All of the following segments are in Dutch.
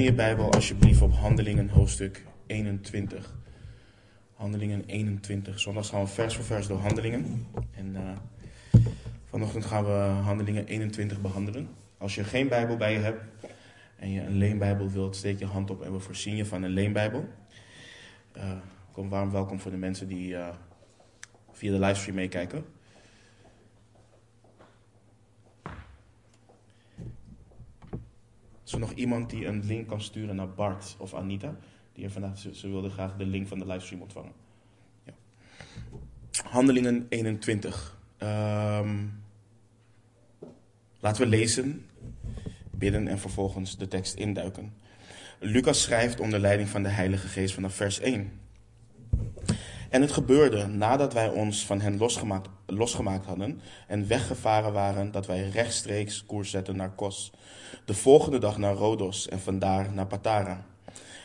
Je Bijbel alsjeblieft op Handelingen hoofdstuk 21. Handelingen 21. Zondag gaan we vers voor vers door Handelingen. En uh, vanochtend gaan we Handelingen 21 behandelen. Als je geen Bijbel bij je hebt en je een leenbijbel wilt, steek je hand op en we voorzien je van een leenbijbel. Uh, kom warm welkom voor de mensen die uh, via de livestream meekijken. Is er nog iemand die een link kan sturen naar Bart of Anita? Die vandaag, ze, ze wilden graag de link van de livestream ontvangen. Ja. Handelingen 21. Um, laten we lezen, bidden en vervolgens de tekst induiken. Lucas schrijft onder leiding van de Heilige Geest vanaf vers 1. En het gebeurde nadat wij ons van hen losgemaakt, losgemaakt hadden en weggevaren waren, dat wij rechtstreeks koers zetten naar Kos. De volgende dag naar Rodos en vandaar naar Patara.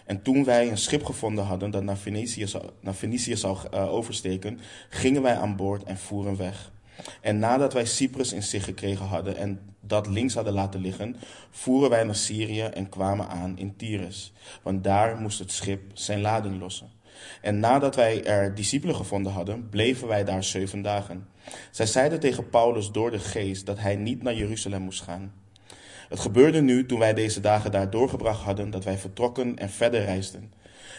En toen wij een schip gevonden hadden dat naar Venetië naar Venetië zou uh, oversteken, gingen wij aan boord en voeren weg. En nadat wij Cyprus in zich gekregen hadden en dat links hadden laten liggen, voeren wij naar Syrië en kwamen aan in Tyrus. Want daar moest het schip zijn lading lossen. En nadat wij er discipelen gevonden hadden, bleven wij daar zeven dagen. Zij zeiden tegen Paulus door de geest dat hij niet naar Jeruzalem moest gaan. Het gebeurde nu, toen wij deze dagen daar doorgebracht hadden, dat wij vertrokken en verder reisden.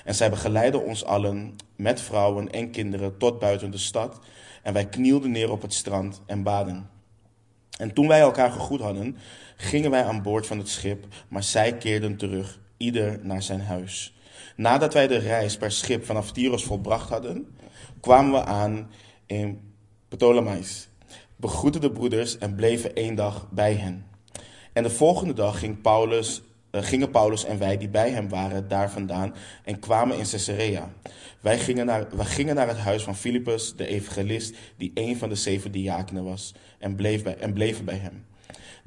En zij begeleidden ons allen met vrouwen en kinderen tot buiten de stad. En wij knielden neer op het strand en baden. En toen wij elkaar gegroet hadden, gingen wij aan boord van het schip, maar zij keerden terug, ieder naar zijn huis. Nadat wij de reis per schip vanaf Tyros volbracht hadden, kwamen we aan in Ptolemais, begroetten de broeders en bleven één dag bij hen. En de volgende dag ging Paulus, uh, gingen Paulus en wij die bij hem waren daar vandaan en kwamen in Caesarea. Wij gingen, naar, gingen naar het huis van Filippus, de evangelist, die een van de zeven diakenen was, en, bleef en bleven bij hem.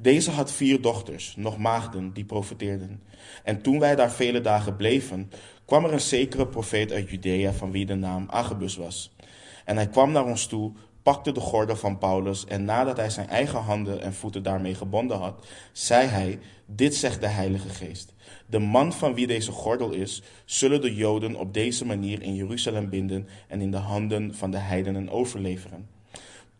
Deze had vier dochters, nog maagden, die profeteerden. En toen wij daar vele dagen bleven, kwam er een zekere profeet uit Judea van wie de naam Agabus was. En hij kwam naar ons toe, pakte de gordel van Paulus en nadat hij zijn eigen handen en voeten daarmee gebonden had, zei hij, dit zegt de Heilige Geest. De man van wie deze gordel is, zullen de Joden op deze manier in Jeruzalem binden en in de handen van de heidenen overleveren.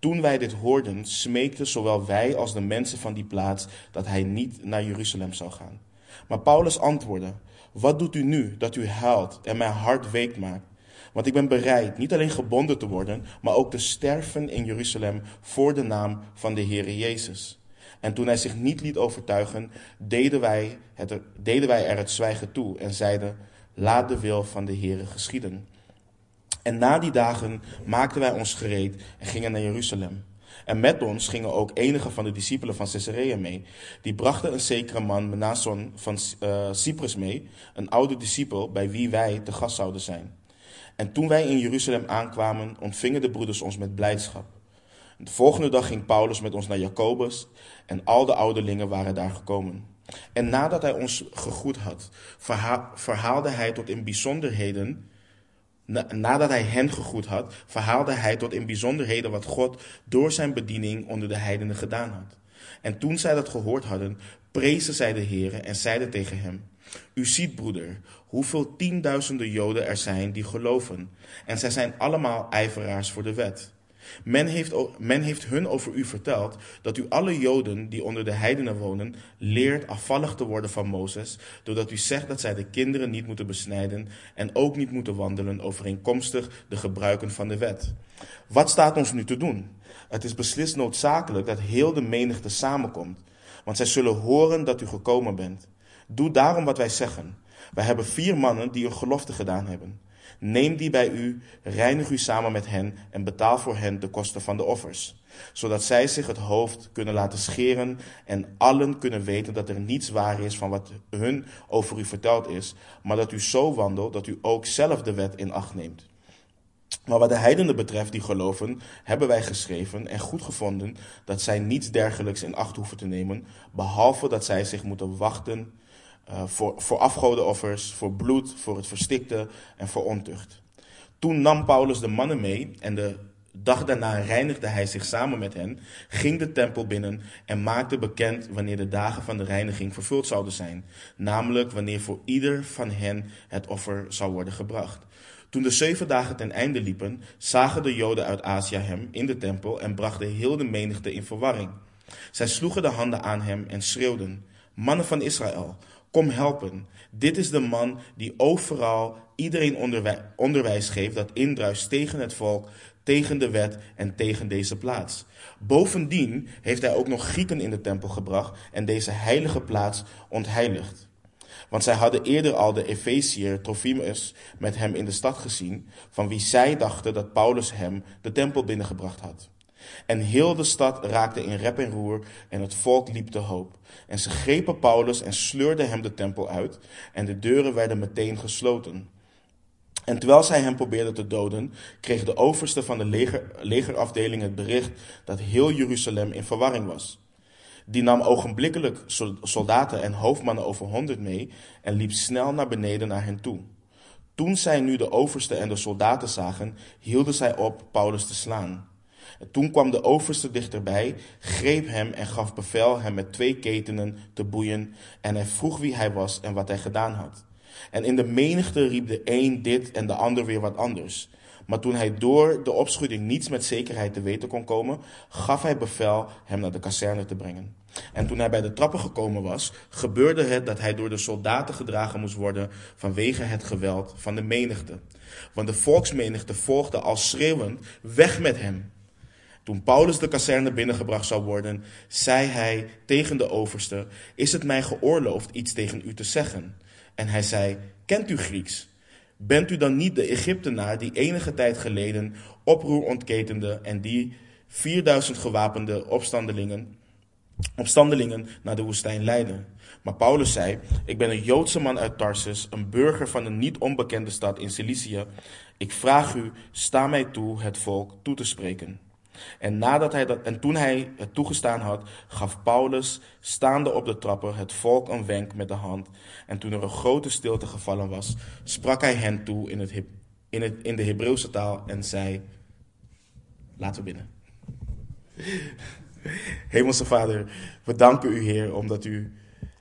Toen wij dit hoorden, smeekten zowel wij als de mensen van die plaats dat hij niet naar Jeruzalem zou gaan. Maar Paulus antwoordde, wat doet u nu dat u huilt en mijn hart week maakt? Want ik ben bereid niet alleen gebonden te worden, maar ook te sterven in Jeruzalem voor de naam van de Heere Jezus. En toen hij zich niet liet overtuigen, deden wij, het deden wij er het zwijgen toe en zeiden, laat de wil van de Heere geschieden. En na die dagen maakten wij ons gereed en gingen naar Jeruzalem. En met ons gingen ook enige van de discipelen van Caesarea mee. Die brachten een zekere man, Menasson van uh, Cyprus mee, een oude discipel bij wie wij te gast zouden zijn. En toen wij in Jeruzalem aankwamen, ontvingen de broeders ons met blijdschap. De volgende dag ging Paulus met ons naar Jacobus en al de ouderlingen waren daar gekomen. En nadat hij ons gegroet had, verhaalde hij tot in bijzonderheden nadat hij hen gegroet had, verhaalde hij tot in bijzonderheden wat God door zijn bediening onder de heidenen gedaan had. En toen zij dat gehoord hadden, prezen zij de Heer en zeiden tegen hem, U ziet, broeder, hoeveel tienduizenden Joden er zijn die geloven, en zij zijn allemaal ijveraars voor de wet. Men heeft, men heeft hun over u verteld dat u alle Joden die onder de heidenen wonen, leert afvallig te worden van Mozes, doordat u zegt dat zij de kinderen niet moeten besnijden en ook niet moeten wandelen overeenkomstig de gebruiken van de wet. Wat staat ons nu te doen? Het is beslist noodzakelijk dat heel de menigte samenkomt, want zij zullen horen dat u gekomen bent. Doe daarom wat wij zeggen. Wij hebben vier mannen die een gelofte gedaan hebben. Neem die bij u, reinig u samen met hen en betaal voor hen de kosten van de offers, zodat zij zich het hoofd kunnen laten scheren en allen kunnen weten dat er niets waar is van wat hun over u verteld is, maar dat u zo wandelt dat u ook zelf de wet in acht neemt. Maar wat de heidenen betreft die geloven, hebben wij geschreven en goed gevonden dat zij niets dergelijks in acht hoeven te nemen, behalve dat zij zich moeten wachten uh, voor, voor afgodenoffers, voor bloed, voor het verstikte en voor ontucht. Toen nam Paulus de mannen mee en de Dag daarna reinigde hij zich samen met hen, ging de tempel binnen en maakte bekend wanneer de dagen van de reiniging vervuld zouden zijn, namelijk wanneer voor ieder van hen het offer zou worden gebracht. Toen de zeven dagen ten einde liepen, zagen de Joden uit Azië hem in de tempel en brachten heel de menigte in verwarring. Zij sloegen de handen aan hem en schreeuwden: Mannen van Israël, kom helpen. Dit is de man die overal iedereen onderwijs geeft dat indruist tegen het volk, tegen de wet en tegen deze plaats. Bovendien heeft hij ook nog Grieken in de tempel gebracht en deze heilige plaats ontheiligd. Want zij hadden eerder al de Efeziër Trophimus met hem in de stad gezien, van wie zij dachten dat Paulus hem de tempel binnengebracht had. En heel de stad raakte in rep en roer en het volk liep te hoop. En ze grepen Paulus en sleurden hem de tempel uit en de deuren werden meteen gesloten. En terwijl zij hem probeerden te doden, kreeg de overste van de leger, legerafdeling het bericht dat heel Jeruzalem in verwarring was. Die nam ogenblikkelijk soldaten en hoofdmannen over honderd mee en liep snel naar beneden naar hen toe. Toen zij nu de overste en de soldaten zagen, hielden zij op Paulus te slaan. En toen kwam de overste dichterbij, greep hem en gaf bevel hem met twee ketenen te boeien. En hij vroeg wie hij was en wat hij gedaan had. En in de menigte riep de een dit en de ander weer wat anders. Maar toen hij door de opschudding niets met zekerheid te weten kon komen, gaf hij bevel hem naar de kazerne te brengen. En toen hij bij de trappen gekomen was, gebeurde het dat hij door de soldaten gedragen moest worden vanwege het geweld van de menigte. Want de volksmenigte volgde al schreeuwend weg met hem. Toen Paulus de kazerne binnengebracht zou worden, zei hij tegen de overste: Is het mij geoorloofd iets tegen u te zeggen? En hij zei: Kent u Grieks? Bent u dan niet de Egyptenaar die enige tijd geleden oproer ontketende en die 4000 gewapende opstandelingen, opstandelingen naar de woestijn leidde? Maar Paulus zei: Ik ben een Joodse man uit Tarsus, een burger van een niet onbekende stad in Cilicië. Ik vraag u, sta mij toe het volk toe te spreken. En, nadat hij dat, en toen hij het toegestaan had, gaf Paulus, staande op de trappen, het volk een wenk met de hand. En toen er een grote stilte gevallen was, sprak hij hen toe in, het, in, het, in de Hebreeuwse taal en zei: Laten we binnen. Hemelse Vader, we danken u, Heer, omdat u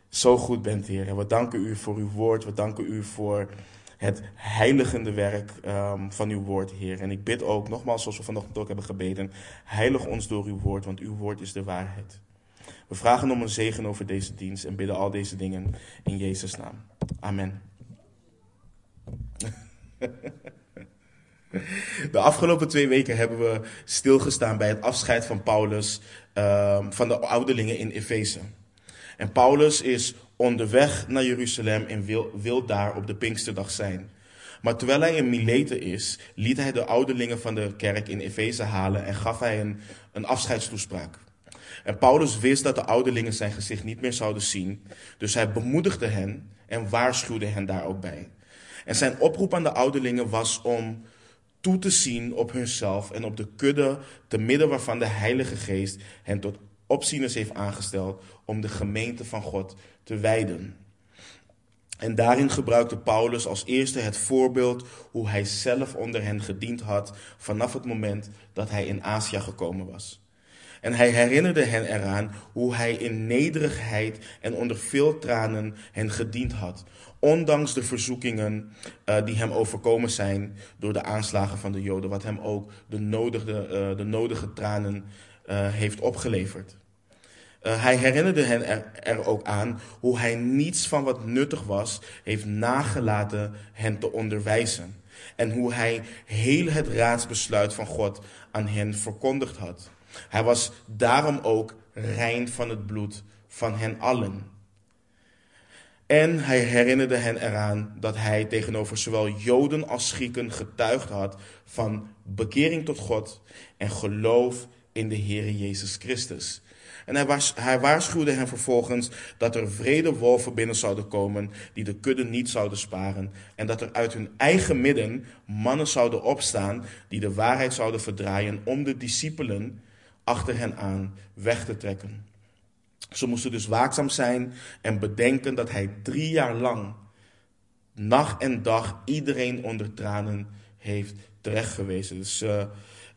zo goed bent, Heer. En we danken u voor uw woord. We danken u voor het heiligende werk um, van uw woord, Heer. En ik bid ook, nogmaals, zoals we vanochtend ook hebben gebeden, heilig ons door uw woord, want uw woord is de waarheid. We vragen om een zegen over deze dienst en bidden al deze dingen in Jezus' naam. Amen. De afgelopen twee weken hebben we stilgestaan bij het afscheid van Paulus um, van de ouderlingen in Efeze. En Paulus is onderweg naar Jeruzalem en wil, wil daar op de Pinksterdag zijn. Maar terwijl hij in Mileten is, liet hij de ouderlingen van de kerk in Efeze halen en gaf hij een, een afscheidstoespraak. En Paulus wist dat de ouderlingen zijn gezicht niet meer zouden zien, dus hij bemoedigde hen en waarschuwde hen daar ook bij. En zijn oproep aan de ouderlingen was om toe te zien op hunzelf en op de kudde te midden waarvan de Heilige Geest hen tot opzieners heeft aangesteld om de gemeente van God te wijden. En daarin gebruikte Paulus als eerste het voorbeeld hoe hij zelf onder hen gediend had vanaf het moment dat hij in Azië gekomen was. En hij herinnerde hen eraan hoe hij in nederigheid en onder veel tranen hen gediend had, ondanks de verzoekingen uh, die hem overkomen zijn door de aanslagen van de Joden, wat hem ook de nodige, uh, de nodige tranen heeft opgeleverd. Uh, hij herinnerde hen er, er, ook aan hoe hij niets van wat nuttig was heeft nagelaten hen te onderwijzen. En hoe hij heel het raadsbesluit van God aan hen verkondigd had. Hij was daarom ook rein van het bloed van hen allen. En hij herinnerde hen eraan dat hij tegenover zowel Joden als Grieken getuigd had van bekering tot God en geloof in de Heer Jezus Christus. En hij, was, hij waarschuwde hen vervolgens dat er vrede wolven binnen zouden komen die de kudde niet zouden sparen. En dat er uit hun eigen midden mannen zouden opstaan die de waarheid zouden verdraaien om de discipelen achter hen aan weg te trekken. Ze moesten dus waakzaam zijn en bedenken dat hij drie jaar lang, nacht en dag, iedereen onder tranen heeft terechtgewezen. Dus uh,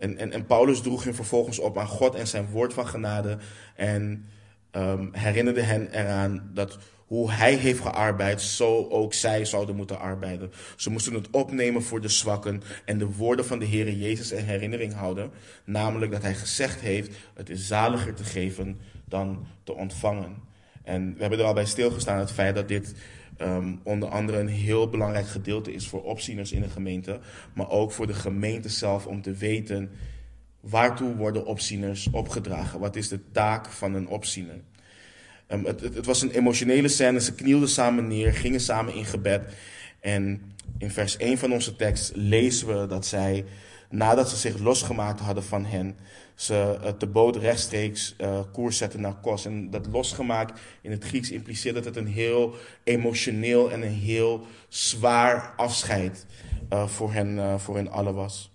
En, en, Paulus droeg hen vervolgens op aan God en zijn woord van genade. En um, herinnerde hen eraan dat hoe hij heeft gearbeid, zo ook zij zouden moeten arbeiden. Ze moesten het opnemen voor de zwakken en de woorden van de Heer Jezus in herinnering houden. Namelijk dat hij gezegd heeft, het is zaliger te geven dan te ontvangen. En we hebben er al bij stilgestaan het feit dat dit um, onder andere een heel belangrijk gedeelte is voor opzieners in de gemeente. Maar ook voor de gemeente zelf om te weten waartoe worden opzieners opgedragen. Wat is de taak van een opziener? Um, het, het, het, was een emotionele scène. Ze knielden samen neer, gingen samen in gebed. En in vers 1 van onze tekst lezen we dat zij, nadat ze zich losgemaakt hadden van hen, ze de boot rechtstreeks uh, koers zetten naar Kos. En dat losgemaakt in het Grieks impliceert dat het een heel emotioneel en een heel zwaar afscheid uh, voor, hen, uh, voor hen allen was.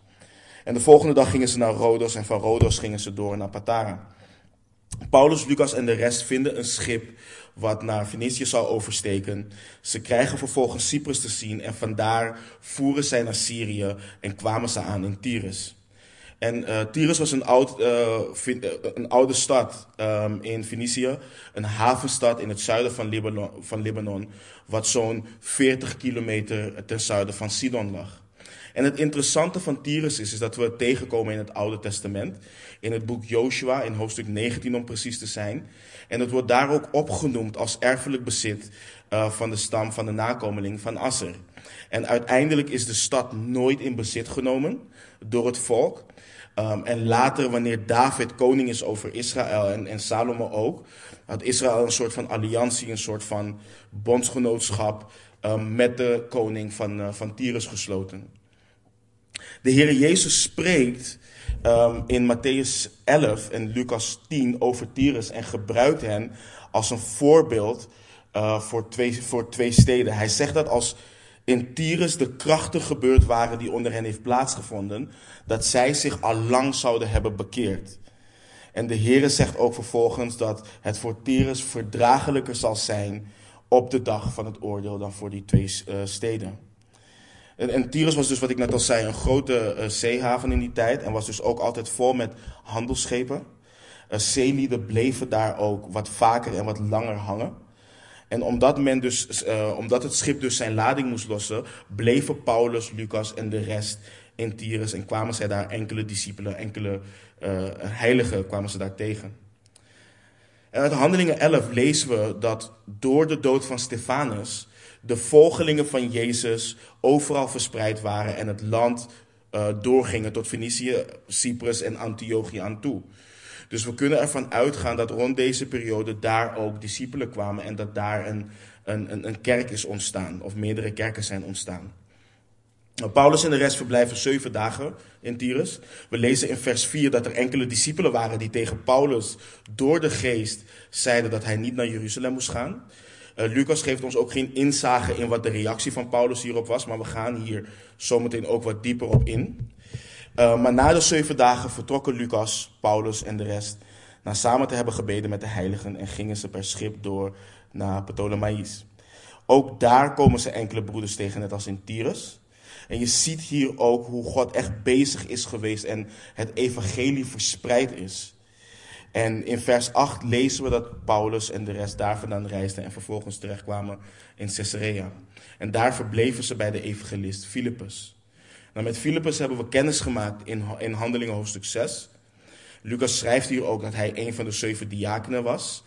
En de volgende dag gingen ze naar Rodos en van Rodos gingen ze door naar Patara. Paulus, Lucas en de rest vinden een schip wat naar Venetië zou oversteken. Ze krijgen vervolgens Cyprus te zien en vandaar voeren zij naar Syrië en kwamen ze aan in Tyrus. En uh, Tyrus was een, oud, uh, een oude stad um, in Venetië, een havenstad in het zuiden van Libanon, van Libanon wat zo'n 40 kilometer ten zuiden van Sidon lag. En het interessante van Tyrus is, is dat we het tegenkomen in het Oude Testament, in het boek Joshua, in hoofdstuk 19 om precies te zijn. En het wordt daar ook opgenoemd als erfelijk bezit uh, van de stam van de nakomeling van Asser. En uiteindelijk is de stad nooit in bezit genomen door het volk. Um, en later, wanneer David koning is over Israël en, en Salomo ook, had Israël een soort van alliantie, een soort van bondsgenootschap um, met de koning van, uh, van Tyrus gesloten. De Heer Jezus spreekt um, in Matthäus 11 en Lucas 10 over Tyrus en gebruikt hen als een voorbeeld uh, voor, twee, voor twee steden. Hij zegt dat als in Tyrus de krachten gebeurd waren die onder hen heeft plaatsgevonden, dat zij zich al lang zouden hebben bekeerd. En de Heere zegt ook vervolgens dat het voor Tyrus verdraaglijker zal zijn op de dag van het oordeel dan voor die twee uh, steden. En, Tyrus was dus, wat ik net al zei, een grote uh, zeehaven in die tijd en was dus ook altijd vol met handelsschepen. Uh, zeelieden bleven daar ook wat vaker en wat langer hangen. En omdat, men dus, uh, omdat het schip dus zijn lading moest lossen, bleven Paulus, Lucas en de rest in Tyrus en kwamen zij daar enkele discipelen, enkele uh, heiligen kwamen ze daar tegen. En uit Handelingen 11 lezen we dat door de dood van Stefanus de volgelingen van Jezus overal verspreid waren en het land uh, doorgingen tot Fenicië, Cyprus en Antiochië aan toe. Dus we kunnen ervan uitgaan dat rond deze periode daar ook discipelen kwamen en dat daar een, een, een kerk is ontstaan, of meerdere kerken zijn ontstaan. Paulus en de rest verblijven zeven dagen in Tyrus. We lezen in vers 4 dat er enkele discipelen waren die tegen Paulus door de geest zeiden dat hij niet naar Jeruzalem moest gaan. Uh, Lucas geeft ons ook geen inzage in wat de reactie van Paulus hierop was, maar we gaan hier zometeen ook wat dieper op in. Uh, maar na de zeven dagen vertrokken Lucas, Paulus en de rest na samen te hebben gebeden met de heiligen en gingen ze per schip door naar Ptolemaïs. Ook daar komen ze enkele broeders tegen, net als in Tyrus. En je ziet hier ook hoe God echt bezig is geweest en het evangelie verspreid is. En in vers 8 lezen we dat Paulus en de rest daar vandaan reisden en vervolgens terechtkwamen in Caesarea. En daar verbleven ze bij de evangelist Filippus. Nou, met Filippus hebben we kennis gemaakt in, in Handelingen hoofdstuk 6. Lucas schrijft hier ook dat hij een van de zeven diakenen was.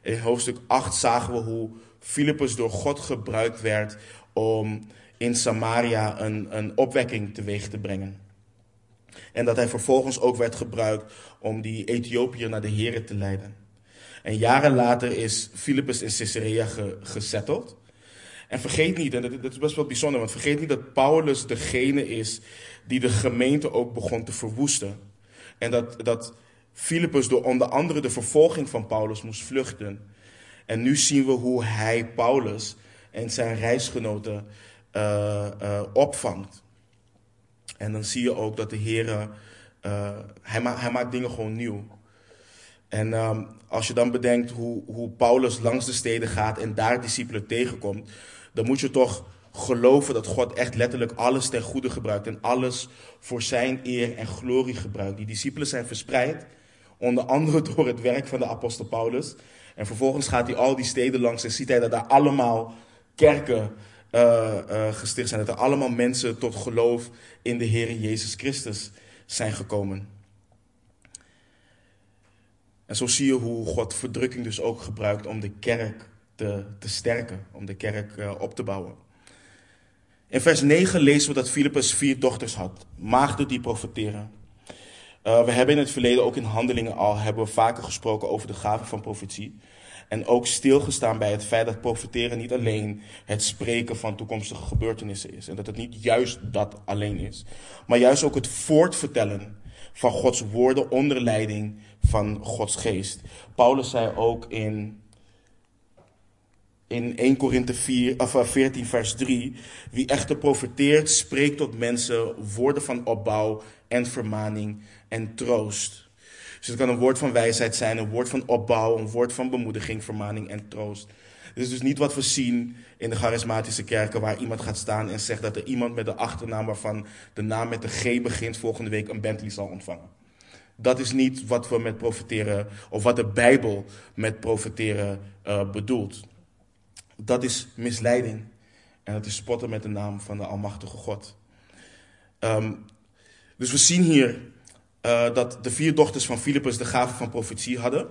In hoofdstuk 8 zagen we hoe Filippus door God gebruikt werd om in Samaria een, een opwekking teweeg te brengen. En dat hij vervolgens ook werd gebruikt om die Ethiopiër naar de Here te leiden. En jaren later is Filippus in Caesarea ge, gesetteld. En vergeet niet, en dat, is best wel bijzonder, want vergeet niet dat Paulus degene is die de gemeente ook begon te verwoesten. En dat, dat Filippus door onder andere de vervolging van Paulus moest vluchten. En nu zien we hoe hij Paulus en zijn reisgenoten uh, uh, opvangt. En dan zie je ook dat de Heer, uh, hij, ma hij, maakt dingen gewoon nieuw. En um, als je dan bedenkt hoe, hoe Paulus langs de steden gaat en daar discipelen tegenkomt, dan moet je toch geloven dat God echt letterlijk alles ten goede gebruikt en alles voor zijn eer en glorie gebruikt. Die discipelen zijn verspreid, onder andere door het werk van de apostel Paulus. En vervolgens gaat hij al die steden langs en ziet hij dat daar allemaal kerken uh, uh, gesticht zijn. Dat er allemaal mensen tot geloof in de Heer Jezus Christus zijn gekomen. En zo zie je hoe God verdrukking dus ook gebruikt om de kerk te, te sterken, om de kerk uh, op te bouwen. In vers 9 lezen we dat Filippus vier dochters had, maagden die profeteren. Uh, we hebben in het verleden, ook in handelingen al, hebben we vaker gesproken over de gave van profetie. En ook stilgestaan bij het feit dat profeteren niet alleen het spreken van toekomstige gebeurtenissen is. En dat het niet juist dat alleen is. Maar juist ook het voortvertellen van Gods woorden onder leiding van Gods geest. Paulus zei ook in, in 1 Korinthe 4, of 14 vers 3. Wie echter profeteert, spreekt tot mensen woorden van opbouw en vermaning en troost. Dus het kan een woord van wijsheid zijn, een woord van opbouw, een woord van bemoediging, vermaning en troost. Dit is dus niet wat we zien in de charismatische kerken, waar iemand gaat staan en zegt dat er iemand met de achternaam waarvan de naam met de G begint, volgende week een Bentley zal ontvangen. Dat is niet wat we met profeteren, of wat de Bijbel met profeteren uh, bedoelt. Dat is misleiding. En dat is spotten met de naam van de Almachtige God. Um, dus we zien hier uh, dat de vier dochters van Filippus de gave van profetie hadden.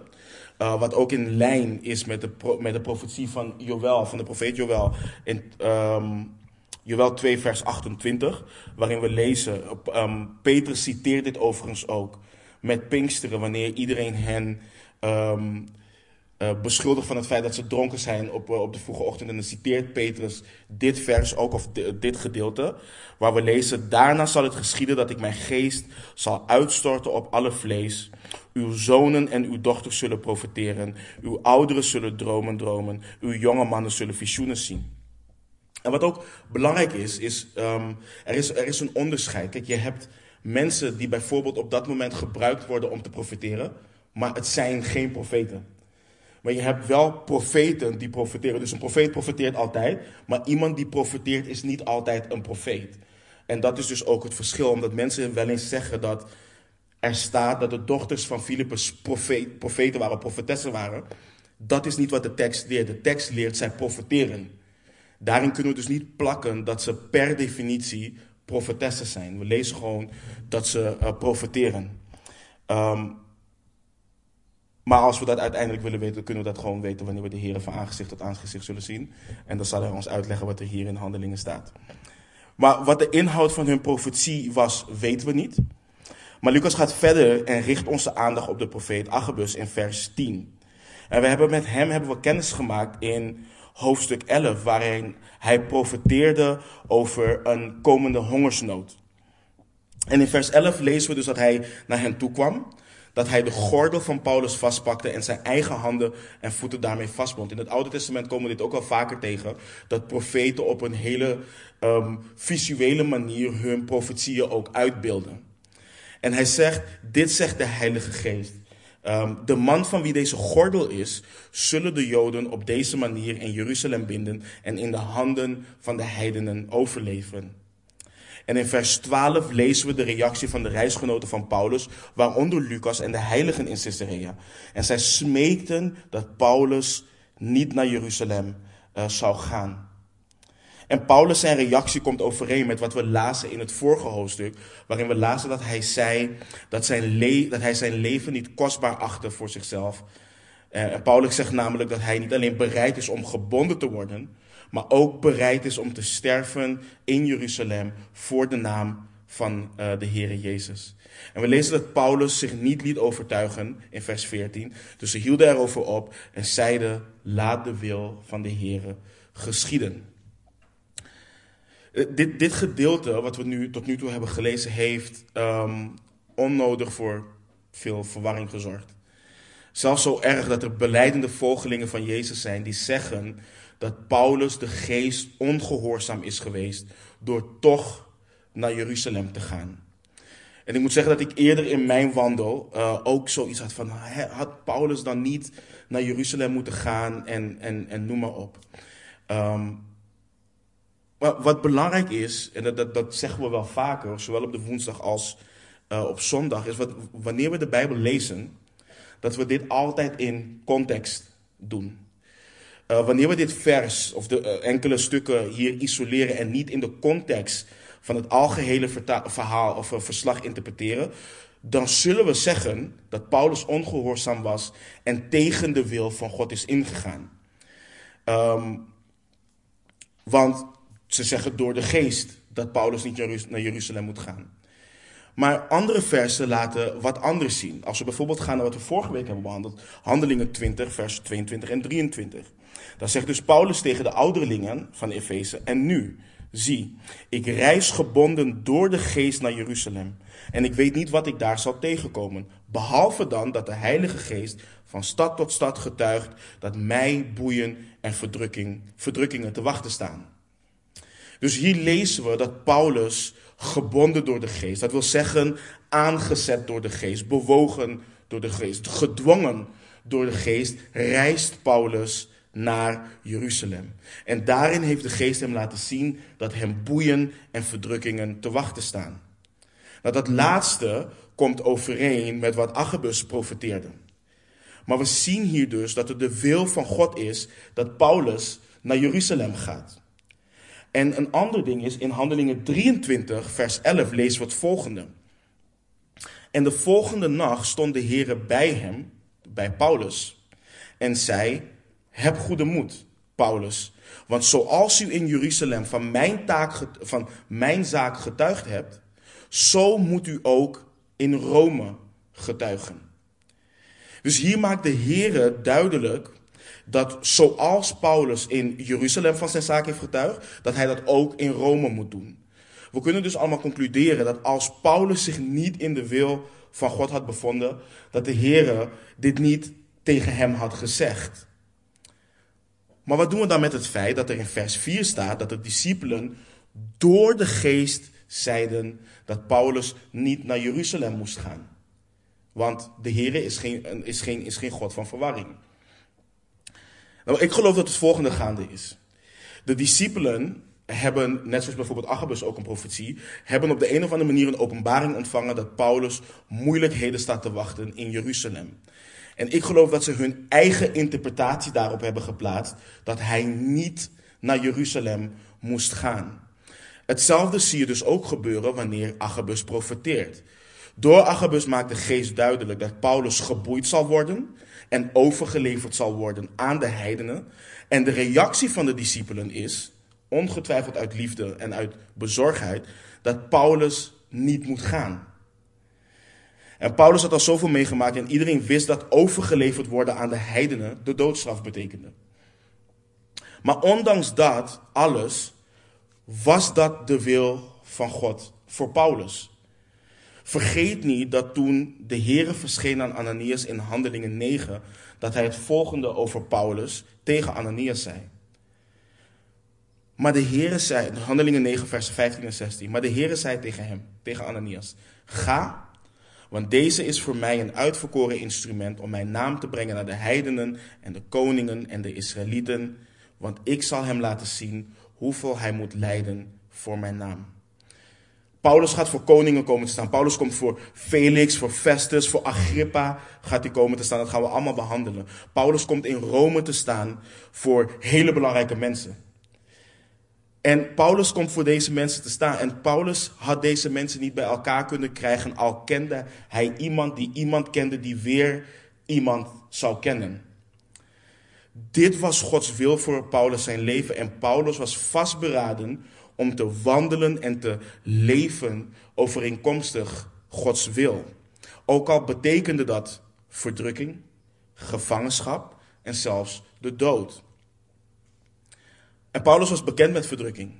Uh, wat ook in lijn is met de, met de profetie van Joël, van de profeet Joël. In um, Joël 2 vers 28, waarin we lezen, um, Petrus citeert dit overigens ook, met Pinksteren, wanneer iedereen hen uh, beschuldigt van het feit dat ze dronken zijn op, uh, op de vroege ochtend. En dan citeert Petrus dit vers ook, of dit gedeelte, waar we lezen: Daarna zal het geschieden dat ik mijn geest zal uitstorten op alle vlees. Uw zonen en uw dochters zullen profeteren. Uw ouderen zullen dromen dromen. Uw jonge mannen zullen visioenen zien. En wat ook belangrijk is, is, um, er is er is een onderscheid. Kijk, je hebt mensen die bijvoorbeeld op dat moment gebruikt worden om te profeteren, maar het zijn geen profeten. Maar je hebt wel profeten die profeteren. Dus een profeet profeteert altijd. Maar iemand die profeteert is niet altijd een profeet. En dat is dus ook het verschil. Omdat mensen wel eens zeggen dat er staat dat de dochters van Filippus profeten waren, profetessen waren. Dat is niet wat de tekst leert. De tekst leert zij profeteren. Daarin kunnen we dus niet plakken dat ze per definitie profetessen zijn. We lezen gewoon dat ze uh, profeteren. Um, maar als we dat uiteindelijk willen weten, kunnen we dat gewoon weten wanneer we de Heer van aangezicht tot aangezicht zullen zien. En dan zal hij ons uitleggen wat er hier in handelingen staat. Maar wat de inhoud van hun profetie was, weten we niet. Maar Lucas gaat verder en richt onze aandacht op de profeet Agabus in vers 10. En we hebben met hem hebben we kennis gemaakt in hoofdstuk 11, waarin hij profeteerde over een komende hongersnood. En in vers 11 lezen we dus dat hij naar hen toe kwam dat hij de gordel van Paulus vastpakte en zijn eigen handen en voeten daarmee vastbond. In het Oude Testament komen we dit ook wel vaker tegen, dat profeten op een hele um, visuele manier hun profetieën ook uitbeelden. En hij zegt, dit zegt de Heilige Geest. Um, de man van wie deze gordel is, zullen de Joden op deze manier in Jeruzalem binden en in de handen van de heidenen overleveren. En in vers 12 lezen we de reactie van de reisgenoten van Paulus, waaronder Lucas en de heiligen in Caesarea. En zij smeekten dat Paulus niet naar Jeruzalem uh, zou gaan. En Paulus zijn reactie komt overeen met wat we lazen in het vorige hoofdstuk, waarin we lazen dat hij zei dat, zijn dat hij zijn leven niet kostbaar achtte voor zichzelf. Uh, en Paulus zegt namelijk dat hij niet alleen bereid is om gebonden te worden, maar ook bereid is om te sterven in Jeruzalem voor de naam van uh, de Heere Jezus. En we lezen dat Paulus zich niet liet overtuigen in vers 14. Dus ze hielden erover op en zeiden, laat de wil van de Heere geschieden. Uh, dit, dit gedeelte, wat we nu tot nu toe hebben gelezen, heeft um, onnodig voor veel verwarring gezorgd. Zelfs zo erg dat er beleidende volgelingen van Jezus zijn die zeggen dat Paulus de geest ongehoorzaam is geweest door toch naar Jeruzalem te gaan. En ik moet zeggen dat ik eerder in mijn wandel uh, ook zoiets had van, had Paulus dan niet naar Jeruzalem moeten gaan en, en, en noem maar op. Maar wat belangrijk is, en dat, dat, dat zeggen we wel vaker, zowel op de woensdag als uh, op zondag, is wat, wanneer we de Bijbel lezen, dat we dit altijd in context doen. Uh, wanneer we dit vers of de uh, enkele stukken hier isoleren en niet in de context van het algehele verhaal of verslag interpreteren, dan zullen we zeggen dat Paulus ongehoorzaam was en tegen de wil van God is ingegaan. Um, want ze zeggen door de geest dat Paulus niet naar Jeruzalem moet gaan. Maar andere versen laten wat anders zien. Als we bijvoorbeeld gaan naar wat we vorige week hebben behandeld, Handelingen 20, vers 22 en 23. Dan zegt dus Paulus tegen de ouderlingen van Efeze: En nu, zie, ik reis gebonden door de geest naar Jeruzalem. En ik weet niet wat ik daar zal tegenkomen. Behalve dan dat de Heilige Geest van stad tot stad getuigt dat mij boeien en verdrukking, verdrukkingen te wachten staan. Dus hier lezen we dat Paulus gebonden door de geest, dat wil zeggen aangezet door de geest, bewogen door de geest, gedwongen door de geest, reist Paulus naar Jeruzalem. En daarin heeft de geest hem laten zien dat hem boeien en verdrukkingen te wachten staan. Nou, dat laatste komt overeen met wat Agabus profeteerde. Maar we zien hier dus dat het de wil van God is dat Paulus naar Jeruzalem gaat. En een ander ding is, in Handelingen 23, vers 11, lezen we het volgende. En de volgende nacht stond de Heer bij hem, bij Paulus, en zei, heb goede moed, Paulus, want zoals u in Jeruzalem van mijn, taak, van mijn zaak getuigd hebt, zo moet u ook in Rome getuigen. Dus hier maakt de Heer duidelijk dat zoals Paulus in Jeruzalem van zijn zaak heeft getuigd, dat hij dat ook in Rome moet doen. We kunnen dus allemaal concluderen dat als Paulus zich niet in de wil van God had bevonden, dat de Heer dit niet tegen hem had gezegd. Maar wat doen we dan met het feit dat er in vers 4 staat dat de discipelen door de geest zeiden dat Paulus niet naar Jeruzalem moest gaan? Want de Heer is geen, is, geen, is geen God van verwarring. Nou, ik geloof dat het volgende gaande is. De discipelen hebben, net zoals bijvoorbeeld Agabus ook een profetie, hebben op de een of andere manier een openbaring ontvangen dat Paulus moeilijkheden staat te wachten in Jeruzalem. En ik geloof dat ze hun eigen interpretatie daarop hebben geplaatst dat hij niet naar Jeruzalem moest gaan. Hetzelfde zie je dus ook gebeuren wanneer Agabus profeteert. Door Agabus maakt de geest duidelijk dat Paulus geboeid zal worden en overgeleverd zal worden aan de heidenen. En de reactie van de discipelen is, ongetwijfeld uit liefde en uit bezorgdheid, dat Paulus niet moet gaan. En Paulus had al zoveel meegemaakt en iedereen wist dat overgeleverd worden aan de heidenen de doodstraf betekende. Maar ondanks dat alles was dat de wil van God voor Paulus. Vergeet niet dat toen de Heere verscheen aan Ananias in Handelingen 9, dat hij het volgende over Paulus tegen Ananias zei. Maar de Heere zei, Handelingen 9, vers 15 en 16, maar de Heere zei tegen hem, tegen Ananias, ga, want deze is voor mij een uitverkoren instrument om mijn naam te brengen naar de heidenen en de koningen en de Israëlieten, want ik zal hem laten zien hoeveel hij moet lijden voor mijn naam. Paulus gaat voor koningen komen te staan. Paulus komt voor Felix, voor Festus, voor Agrippa gaat hij komen te staan. Dat gaan we allemaal behandelen. Paulus komt in Rome te staan voor hele belangrijke mensen. En Paulus komt voor deze mensen te staan. En Paulus had deze mensen niet bij elkaar kunnen krijgen, al kende hij iemand die iemand kende die weer iemand zou kennen. Dit was Gods wil voor Paulus zijn leven. En Paulus was vastberaden om te wandelen en te leven overeenkomstig Gods wil. Ook al betekende dat verdrukking, gevangenschap en zelfs de dood. En Paulus was bekend met verdrukking.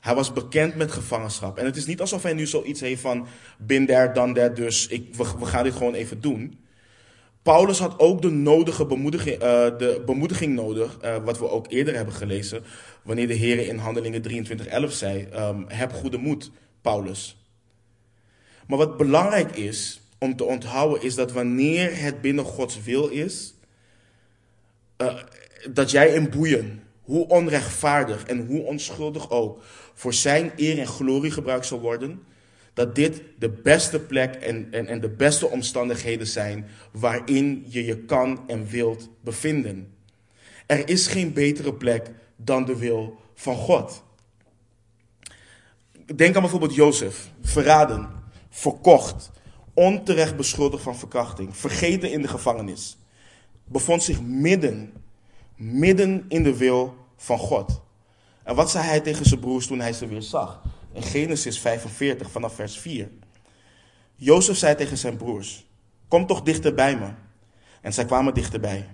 Hij was bekend met gevangenschap. En het is niet alsof hij nu zoiets heeft van, bin there, dan there, dus ik, we, gaan dit gewoon even doen. Paulus had ook de nodige bemoediging, uh, de bemoediging nodig, uh, wat we ook eerder hebben gelezen, wanneer de Heer in Handelingen 23:11 zei: um, Heb goede moed, Paulus. Maar wat belangrijk is om te onthouden, is dat wanneer het binnen Gods wil is, uh, dat jij in boeien, hoe onrechtvaardig en hoe onschuldig ook, voor zijn eer en glorie gebruikt zal worden, dat dit de beste plek en, en, en de beste omstandigheden zijn waarin je je kan en wilt bevinden. Er is geen betere plek dan de wil van God. Denk aan bijvoorbeeld Jozef, verraden, verkocht, onterecht beschuldigd van verkrachting, vergeten in de gevangenis, bevond zich midden, midden in de wil van God. En wat zei hij tegen zijn broers toen hij ze weer zag? In Genesis 45 vanaf vers 4. Jozef zei tegen zijn broers: Kom toch dichter bij me. En zij kwamen dichterbij.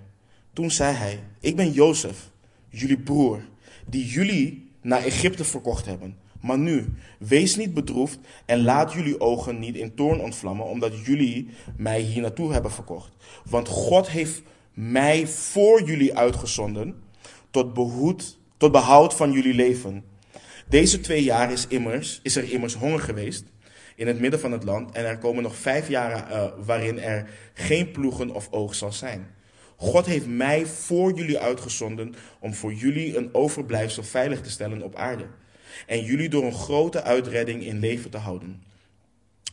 Toen zei hij: Ik ben Jozef, jullie broer, die jullie naar Egypte verkocht hebben. Maar nu, wees niet bedroefd en laat jullie ogen niet in toorn ontvlammen, omdat jullie mij hier naartoe hebben verkocht. Want God heeft mij voor jullie uitgezonden tot, behoed, tot behoud van jullie leven. Deze twee jaar is, immers, is er immers honger geweest in het midden van het land en er komen nog vijf jaren uh, waarin er geen ploegen of oog zal zijn. God heeft mij voor jullie uitgezonden om voor jullie een overblijfsel veilig te stellen op aarde. En jullie door een grote uitredding in leven te houden.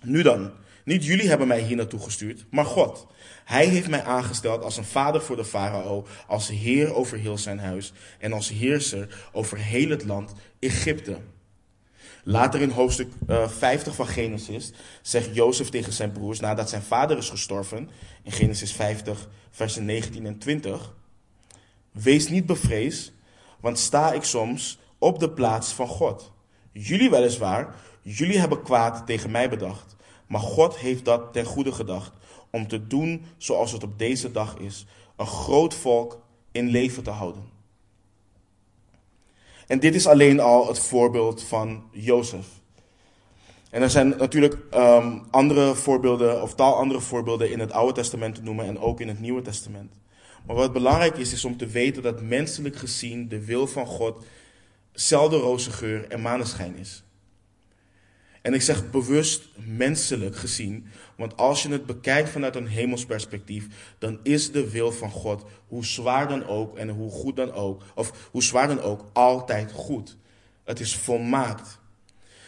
Nu dan, niet jullie hebben mij hier naartoe gestuurd, maar God. Hij heeft mij aangesteld als een vader voor de farao, als heer over heel zijn huis en als heerser over heel het land Egypte. Later in hoofdstuk 50 eh, van Genesis zegt Jozef tegen zijn broers nadat zijn vader is gestorven, in Genesis 50, versen 19 en 20. Wees niet bevreesd, want sta ik soms op de plaats van God. Jullie weliswaar, jullie hebben kwaad tegen mij bedacht, maar God heeft dat ten goede gedacht, om te doen zoals het op deze dag is, een groot volk in leven te houden. En dit is alleen al het voorbeeld van Jozef. En er zijn natuurlijk um, andere voorbeelden, of tal andere voorbeelden in het Oude Testament te noemen en ook in het Nieuwe Testament. Maar wat belangrijk is, is om te weten dat menselijk gezien de wil van God zelden roze geur en maneschijn is. En ik zeg bewust menselijk gezien, want als je het bekijkt vanuit een hemels perspectief, dan is de wil van God, hoe zwaar dan ook en hoe goed dan ook, of hoe zwaar dan ook, altijd goed. Het is volmaakt.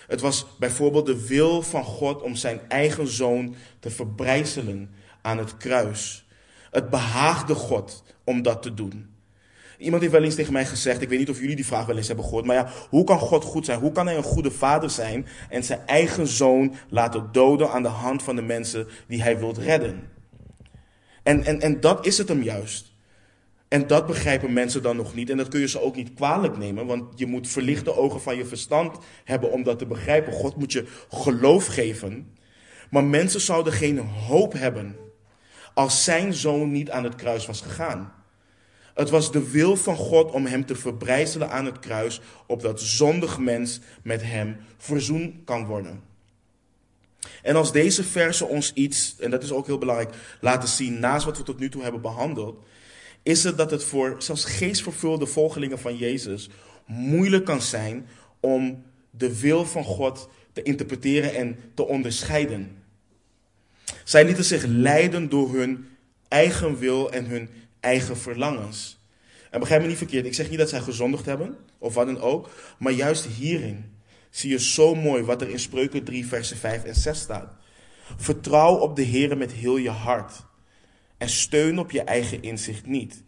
Het was bijvoorbeeld de wil van God om zijn eigen zoon te verbrijzelen aan het kruis. Het behaagde God om dat te doen. Iemand heeft wel eens tegen mij gezegd, ik weet niet of jullie die vraag wel eens hebben gehoord, maar ja, hoe kan God goed zijn? Hoe kan hij een goede vader zijn en zijn eigen zoon laten doden aan de hand van de mensen die hij wilt redden? En, en, en dat is het hem juist. En dat begrijpen mensen dan nog niet. En dat kun je ze ook niet kwalijk nemen, want je moet verlichte ogen van je verstand hebben om dat te begrijpen. God moet je geloof geven. Maar mensen zouden geen hoop hebben als zijn zoon niet aan het kruis was gegaan. Het was de wil van God om hem te verbrijzelen aan het kruis, opdat zondig mens met hem verzoend kan worden. En als deze versen ons iets, en dat is ook heel belangrijk, laten zien naast wat we tot nu toe hebben behandeld, is het dat het voor zelfs geestvervulde volgelingen van Jezus moeilijk kan zijn om de wil van God te interpreteren en te onderscheiden. Zij lieten zich leiden door hun eigen wil en hun eigen verlangens. En begrijp me niet verkeerd, ik zeg niet dat zij gezondigd hebben, of wat dan ook, maar juist hierin zie je zo mooi wat er in Spreuken 3, versen 5 en 6 staat. Vertrouw op de Heer met heel je hart en steun op je eigen inzicht niet.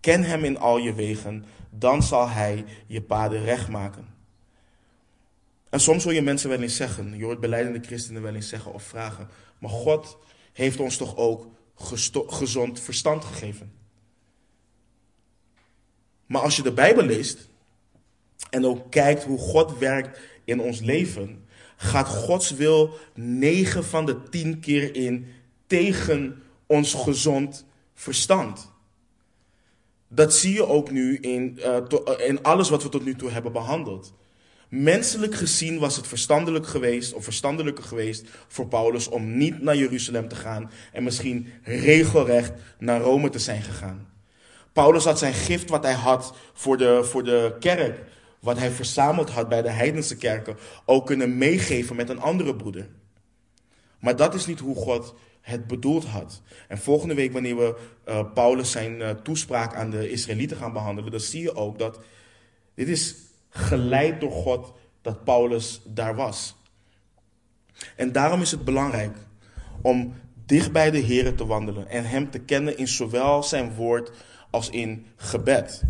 Ken Hem in al je wegen, dan zal Hij je paden recht maken. En soms hoor je mensen wel eens zeggen, je hoort beleidende christenen wel eens zeggen of vragen, maar God heeft ons toch ook gezond verstand gegeven. Maar als je de Bijbel leest en ook kijkt hoe God werkt in ons leven, gaat Gods wil 9 van de 10 keer in tegen ons gezond verstand. Dat zie je ook nu in, uh, in alles wat we tot nu toe hebben behandeld. Menselijk gezien was het verstandelijk geweest, of verstandelijker geweest voor Paulus om niet naar Jeruzalem te gaan en misschien regelrecht naar Rome te zijn gegaan. Paulus had zijn gift wat hij had voor de, voor de kerk, wat hij verzameld had bij de heidense kerken, ook kunnen meegeven met een andere broeder. Maar dat is niet hoe God het bedoeld had. En volgende week, wanneer we uh, Paulus zijn uh, toespraak aan de Israëlieten gaan behandelen, dan zie je ook dat dit is geleid door God dat Paulus daar was. En daarom is het belangrijk om dicht bij de Heer te wandelen en Hem te kennen in zowel zijn woord als in gebed.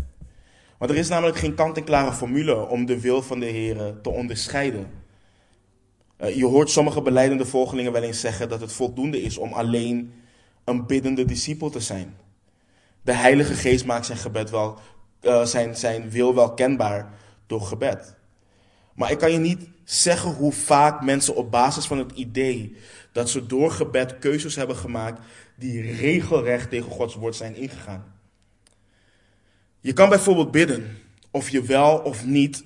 Want er is namelijk geen kant-en-klare formule om de wil van de Heer te onderscheiden. Eh, je hoort sommige beleidende volgelingen wel eens zeggen dat het voldoende is om alleen een biddende discipel te zijn. De Heilige Geest maakt zijn gebed wel, uh, zijn, zijn wil wel kenbaar door gebed. Maar ik kan je niet zeggen hoe vaak mensen op basis van het idee dat ze door gebed keuzes hebben gemaakt die regelrecht tegen Gods woord zijn ingegaan. Je kan bijvoorbeeld bidden of je wel of niet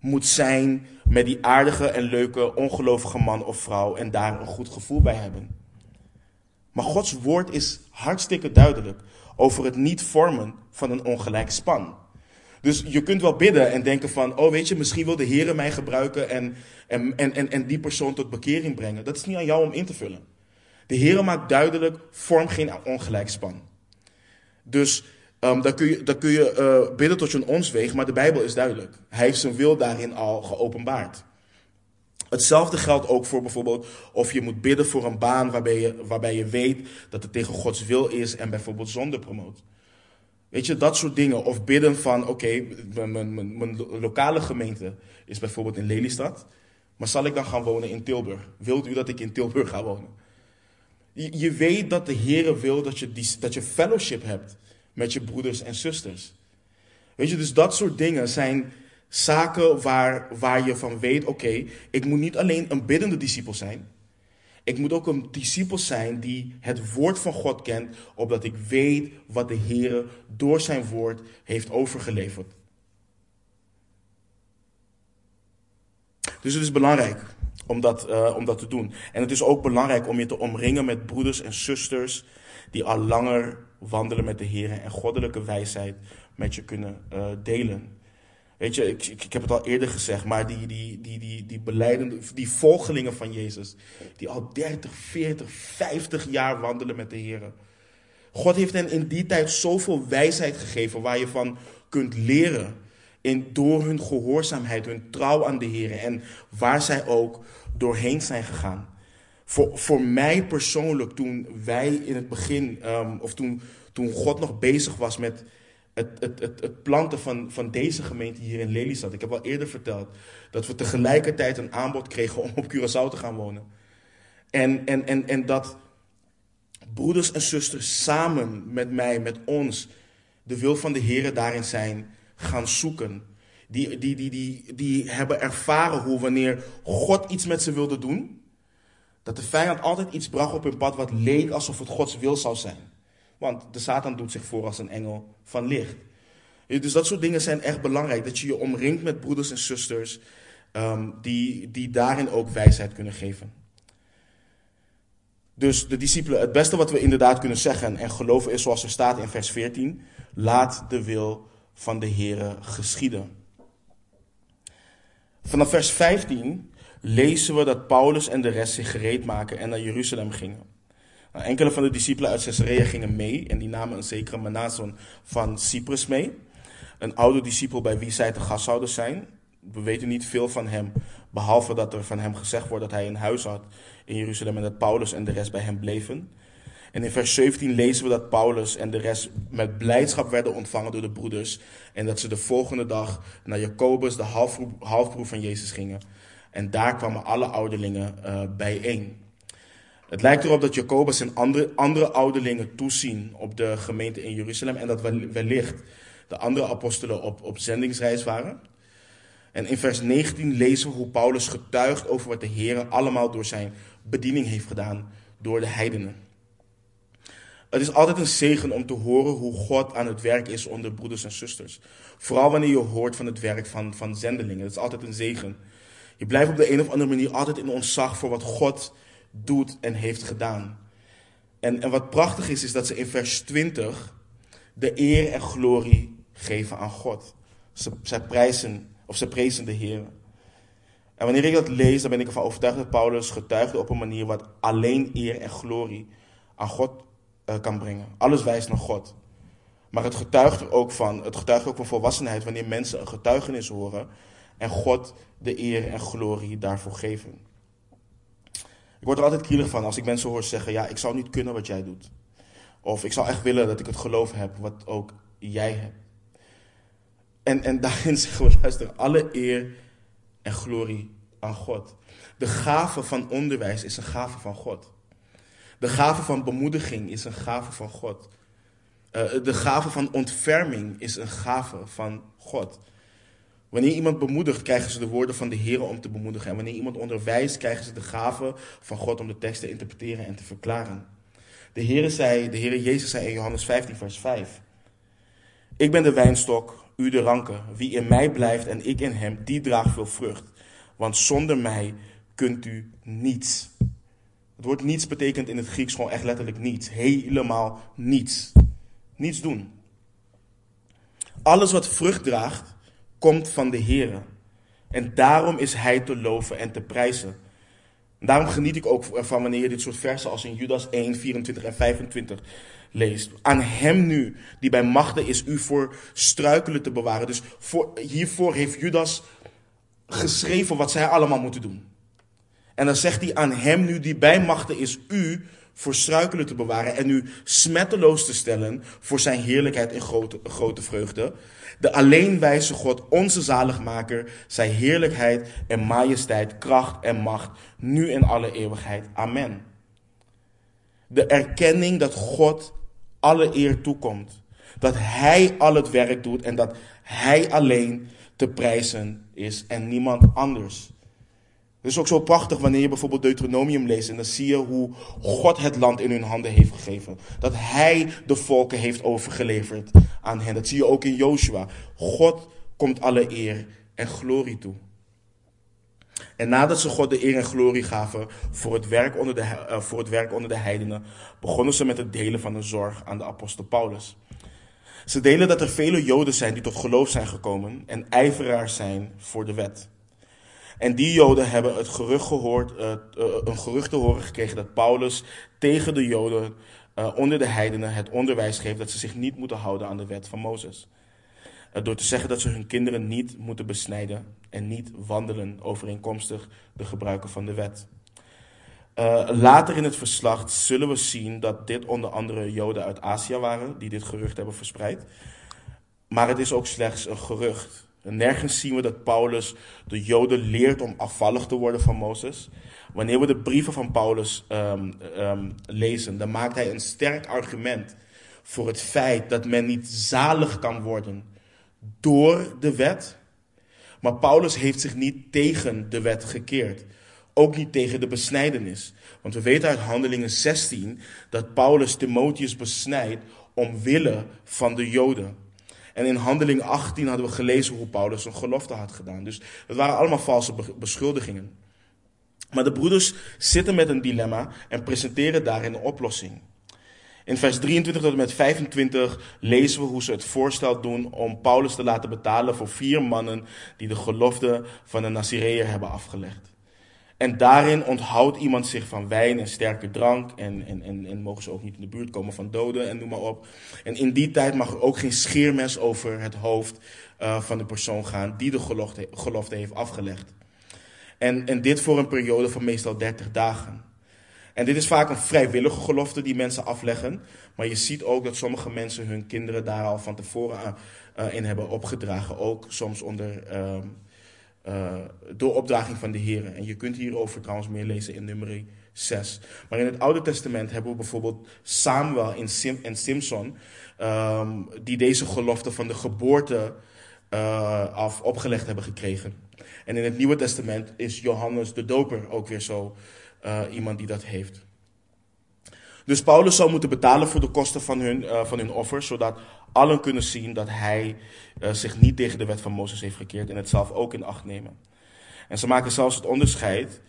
moet zijn met die aardige en leuke ongelovige man of vrouw en daar een goed gevoel bij hebben. Maar Gods woord is hartstikke duidelijk over het niet vormen van een ongelijk span. Dus je kunt wel bidden en denken van, oh weet je, misschien wil de Heer mij gebruiken en, en, en, en, die persoon tot bekering brengen. Dat is niet aan jou om in te vullen. De Heer maakt duidelijk, vorm geen ongelijk span. Dus um, dan kun je, kun je uh, bidden tot je ons weegt, maar de Bijbel is duidelijk. Hij heeft zijn wil daarin al geopenbaard. Hetzelfde geldt ook voor bijvoorbeeld of je moet bidden voor een baan waarbij je, waarbij je weet dat het tegen Gods wil is en bijvoorbeeld zonde promoot. Weet je, dat soort dingen. Of bidden van, oké, mijn, lokale gemeente is bijvoorbeeld in Lelystad. Maar zal ik dan gaan wonen in Tilburg? Wilt u dat ik in Tilburg ga wonen? Je, je weet dat de Heer wil dat je, die, dat je fellowship hebt met je broeders en zusters. Weet je, dus dat soort dingen zijn zaken waar, waar je van weet, oké, ik moet niet alleen een biddende discipel zijn. Ik moet ook een discipel zijn die het woord van God kent, opdat ik weet wat de Heer door zijn woord heeft overgeleverd. Dus het is belangrijk om dat, uh, om dat te doen. En het is ook belangrijk om je te omringen met broeders en zusters die al langer wandelen met de Heer en goddelijke wijsheid met je kunnen uh, delen. Weet je, ik, ik, ik, heb het al eerder gezegd, maar die, die, die, die, die beleidende, die volgelingen van Jezus, die al 30, 40, 50 jaar wandelen met de Heer. God heeft hen in die tijd zoveel wijsheid gegeven waar je van kunt leren. In, door hun gehoorzaamheid, hun trouw aan de Heer en waar zij ook doorheen zijn gegaan. Voor, voor mij persoonlijk, toen wij in het begin, um, of toen, toen God nog bezig was met het, het, het, het planten van, van deze gemeente hier in Lelystad. Ik heb al eerder verteld dat we tegelijkertijd een aanbod kregen om op Curaçao te gaan wonen. En, en, en, en dat broeders en zusters samen met mij, met ons, de wil van de Heer daarin zijn gaan zoeken. Die, die, die, die, die hebben ervaren hoe wanneer God iets met ze wilde doen, dat de vijand altijd iets bracht op hun pad wat leek alsof het Gods wil zou zijn. Want de Satan doet zich voor als een engel van licht. Dus dat soort dingen zijn echt belangrijk. Dat je je omringt met broeders en zusters um, die, die daarin ook wijsheid kunnen geven. Dus de discipelen, het beste wat we inderdaad kunnen zeggen en geloven is zoals er staat in vers 14. Laat de wil van de Here geschieden. Vanaf vers 15 lezen we dat Paulus en de rest zich gereed maken en naar Jeruzalem gingen. Nou, enkele van de discipelen uit Caesarea gingen mee en die namen een zekere Manason van Cyprus mee. Een oude discipel bij wie zij te gast zouden zijn. We weten niet veel van hem, behalve dat er van hem gezegd wordt dat hij een huis had in Jeruzalem en dat Paulus en de rest bij hem bleven. En in vers 17 lezen we dat Paulus en de rest met blijdschap werden ontvangen door de broeders. En dat ze de volgende dag naar Jacobus, de halfbroer van Jezus, gingen. En daar kwamen alle ouderlingen uh, bijeen. Het lijkt erop dat Jacobus en andere, andere ouderlingen toezien op de gemeente in Jeruzalem en dat wellicht de andere apostelen op, op zendingsreis waren. En in vers 19 lezen we hoe Paulus getuigt over wat de Heer allemaal door zijn bediening heeft gedaan door de heidenen. Het is altijd een zegen om te horen hoe God aan het werk is onder broeders en zusters. Vooral wanneer je hoort van het werk van, van zendelingen. Het is altijd een zegen. Je blijft op de een of andere manier altijd in ontzag voor wat God doet en heeft gedaan. En, en wat prachtig is, is dat ze in vers 20 de eer en glorie geven aan God. Ze, zij prijzen, of ze prezen de Heer. En wanneer ik dat lees, dan ben ik ervan overtuigd dat Paulus getuigde op een manier wat alleen eer en glorie aan God uh, kan brengen. Alles wijst naar God. Maar het getuigt er ook van, het getuigt ook van volwassenheid wanneer mensen een getuigenis horen en God de eer en glorie daarvoor geven. Ik word er altijd krielig van als ik mensen hoor zeggen: Ja, ik zou niet kunnen wat jij doet. Of ik zou echt willen dat ik het geloof heb wat ook jij hebt. En, en daarin zeggen we: luister, alle eer en glorie aan God. De gave van onderwijs is een gave van God. De gave van bemoediging is een gave van God. Uh, de gave van ontferming is een gave van God. Wanneer iemand bemoedigt, krijgen ze de woorden van de Heer om te bemoedigen. En wanneer iemand onderwijst, krijgen ze de gave van God om de tekst te interpreteren en te verklaren. De Heer zei, de Heer Jezus zei in Johannes 15, vers 5. Ik ben de wijnstok, u de ranken. Wie in mij blijft en ik in hem, die draagt veel vrucht. Want zonder mij kunt u niets. Het woord niets betekent in het Grieks gewoon echt letterlijk niets. Helemaal niets. Niets doen. Alles wat vrucht draagt, komt van de Heer. En daarom is Hij te loven en te prijzen. daarom geniet ik ook van wanneer je dit soort versen als in Judas 1, 24 en 25 leest. Aan Hem nu, die bij machten is, u voor struikelen te bewaren. Dus voor, hiervoor heeft Judas geschreven wat zij allemaal moeten doen. En dan zegt hij aan hem nu die bij machten is u voor struikelen te bewaren en u smetteloos te stellen voor zijn heerlijkheid en grote, grote vreugde. De alleenwijze God, onze zaligmaker, zijn heerlijkheid en majesteit, kracht en macht, nu in alle eeuwigheid. Amen. De erkenning dat God alle eer toekomt. Dat Hij al het werk doet en dat Hij alleen te prijzen is en niemand anders. Het is ook zo prachtig wanneer je bijvoorbeeld Deuteronomium leest en dan zie je hoe God het land in hun handen heeft gegeven. Dat Hij de volken heeft overgeleverd aan hen. Dat zie je ook in Joshua. God komt alle eer en glorie toe. En nadat ze God de eer en glorie gaven voor het werk onder de, uh, voor het werk onder de heidenen, begonnen ze met het delen van de zorg aan de apostel Paulus. Ze delen dat er vele Joden zijn die tot geloof zijn gekomen en ijveraars zijn voor de wet. En die Joden hebben het gerucht gehoord, uh, een gerucht te horen gekregen dat Paulus tegen de Joden uh, onder de heidenen het onderwijs geeft dat ze zich niet moeten houden aan de wet van Mozes. door te zeggen dat ze hun kinderen niet moeten besnijden en niet wandelen overeenkomstig de gebruiken van de wet. later in het verslag zullen we zien dat dit onder andere Joden uit Azië waren die dit gerucht hebben verspreid. Maar het is ook slechts een gerucht. Nergens zien we dat Paulus de Joden leert om afvallig te worden van Mozes. Wanneer we de brieven van Paulus um, um, lezen, dan maakt hij een sterk argument voor het feit dat men niet zalig kan worden door de wet. Maar Paulus heeft zich niet tegen de wet gekeerd. Ook niet tegen de besnijdenis. Want we weten uit Handelingen 16 dat Paulus Timotheus besnijdt omwille van de Joden. En in handeling 18 hadden we gelezen hoe Paulus een gelofte had gedaan. Dus het waren allemaal valse beschuldigingen. Maar de broeders zitten met een dilemma en presenteren daarin een oplossing. In vers 23 tot en met 25 lezen we hoe ze het voorstel doen om Paulus te laten betalen voor vier mannen die de gelofte van de Nazireër hebben afgelegd. En daarin onthoudt iemand zich van wijn en sterke drank. En, en, en, en mogen ze ook niet in de buurt komen van doden en noem maar op. En in die tijd mag er ook geen scheermes over het hoofd uh, van de persoon gaan die de gelofte, gelofte heeft afgelegd. En, en dit voor een periode van meestal 30 dagen. En dit is vaak een vrijwillige gelofte die mensen afleggen. Maar je ziet ook dat sommige mensen hun kinderen daar al van tevoren uh, in hebben opgedragen. Ook soms onder. Uh, uh, door opdraging van de Heer. En je kunt hierover trouwens meer lezen in nummer 6. Maar in het Oude Testament hebben we bijvoorbeeld Samuel en, Sim en Simson, um, die deze gelofte van de geboorte uh, af opgelegd hebben gekregen. En in het Nieuwe Testament is Johannes de Doper ook weer zo uh, iemand die dat heeft. Dus Paulus zou moeten betalen voor de kosten van hun, uh, van hun offers, zodat allen kunnen zien dat hij uh, zich niet tegen de wet van Mozes heeft gekeerd en het zelf ook in acht nemen. En ze maken zelfs het onderscheid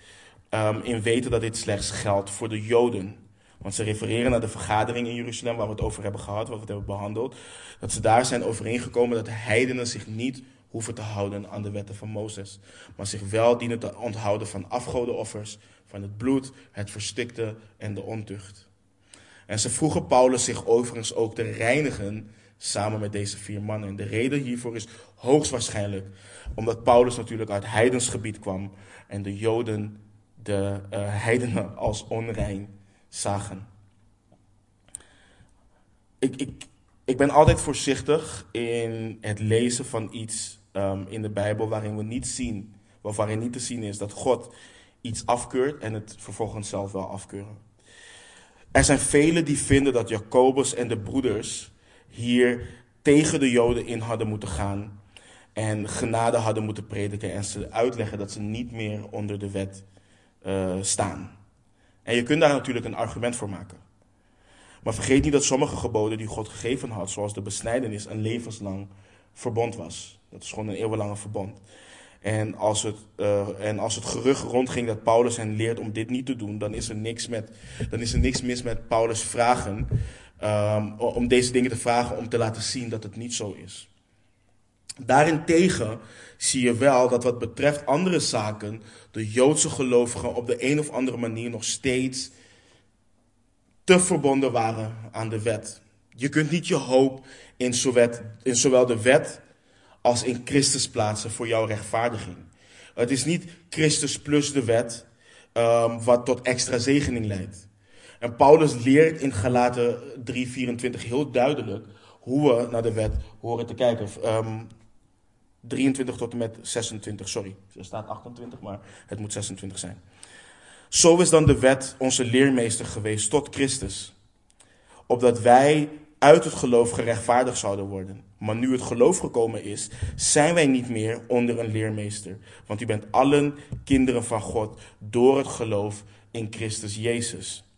um, in weten dat dit slechts geldt voor de Joden. Want ze refereren naar de vergadering in Jeruzalem waar we het over hebben gehad, waar we het hebben behandeld. Dat ze daar zijn overeengekomen dat de heidenen zich niet hoeven te houden aan de wetten van Mozes. Maar zich wel dienen te onthouden van afgodenoffers, van het bloed, het verstikte en de ontucht. En ze vroegen Paulus zich overigens ook te reinigen samen met deze vier mannen. En de reden hiervoor is hoogstwaarschijnlijk omdat Paulus natuurlijk uit heidensgebied kwam en de Joden de uh, heidenen als onrein zagen. Ik, ik, ik ben altijd voorzichtig in het lezen van iets um, in de Bijbel waarin we niet zien, of waarin niet te zien is dat God iets afkeurt en het vervolgens zelf wel afkeuren. Er zijn velen die vinden dat Jacobus en de broeders hier tegen de Joden in hadden moeten gaan en genade hadden moeten prediken en ze uitleggen dat ze niet meer onder de wet uh, staan. En je kunt daar natuurlijk een argument voor maken. Maar vergeet niet dat sommige geboden die God gegeven had, zoals de besnijdenis, een levenslang verbond was. Dat is gewoon een eeuwenlange verbond. En als, het, uh, en als het gerucht rondging dat Paulus hen leert om dit niet te doen, dan is er niks, met, dan is er niks mis met Paulus' vragen. Um, om deze dingen te vragen om te laten zien dat het niet zo is. Daarentegen zie je wel dat wat betreft andere zaken, de Joodse gelovigen op de een of andere manier nog steeds te verbonden waren aan de wet. Je kunt niet je hoop in zowel de wet als in Christus plaatsen voor jouw rechtvaardiging. Het is niet Christus plus de wet um, wat tot extra zegening leidt. En Paulus leert in Galaten 3:24 heel duidelijk hoe we naar de wet horen te kijken. Um, 23 tot en met 26, sorry. Er staat 28, maar het moet 26 zijn. Zo is dan de wet onze leermeester geweest tot Christus. Opdat wij uit het geloof gerechtvaardigd zouden worden. Maar nu het geloof gekomen is, zijn wij niet meer onder een leermeester. Want u bent allen kinderen van God door het geloof in Christus Jezus.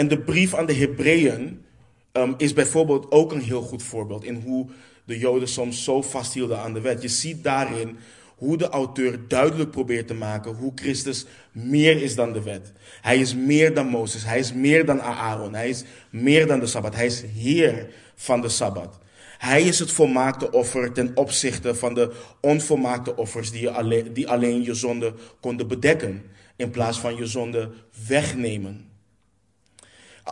En de brief aan de Hebreeën um, is bijvoorbeeld ook een heel goed voorbeeld in hoe de Joden soms zo vasthielden aan de wet. Je ziet daarin hoe de auteur duidelijk probeert te maken hoe Christus meer is dan de wet. Hij is meer dan Mozes, hij is meer dan Aaron, hij is meer dan de Sabbat, hij is Heer van de Sabbat. Hij is het volmaakte offer ten opzichte van de onvolmaakte offers die, alleen, die alleen je zonde konden bedekken, in plaats van je zonde wegnemen.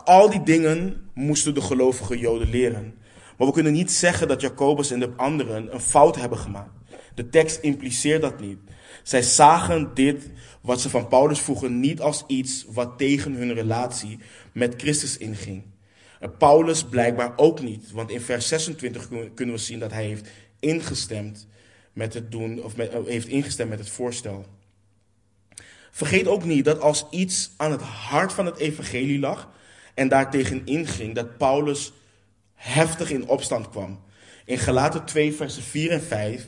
Al die dingen moesten de gelovige Joden leren. Maar we kunnen niet zeggen dat Jacobus en de anderen een fout hebben gemaakt. De tekst impliceert dat niet. Zij zagen dit, wat ze van Paulus vroegen, niet als iets wat tegen hun relatie met Christus inging. Paulus blijkbaar ook niet, want in vers 26 kunnen we zien dat hij heeft ingestemd met het doen, of met, heeft ingestemd met het voorstel. Vergeet ook niet dat als iets aan het hart van het evangelie lag en daartegen inging, dat Paulus heftig in opstand kwam. In Galaten 2, versen 4 en 5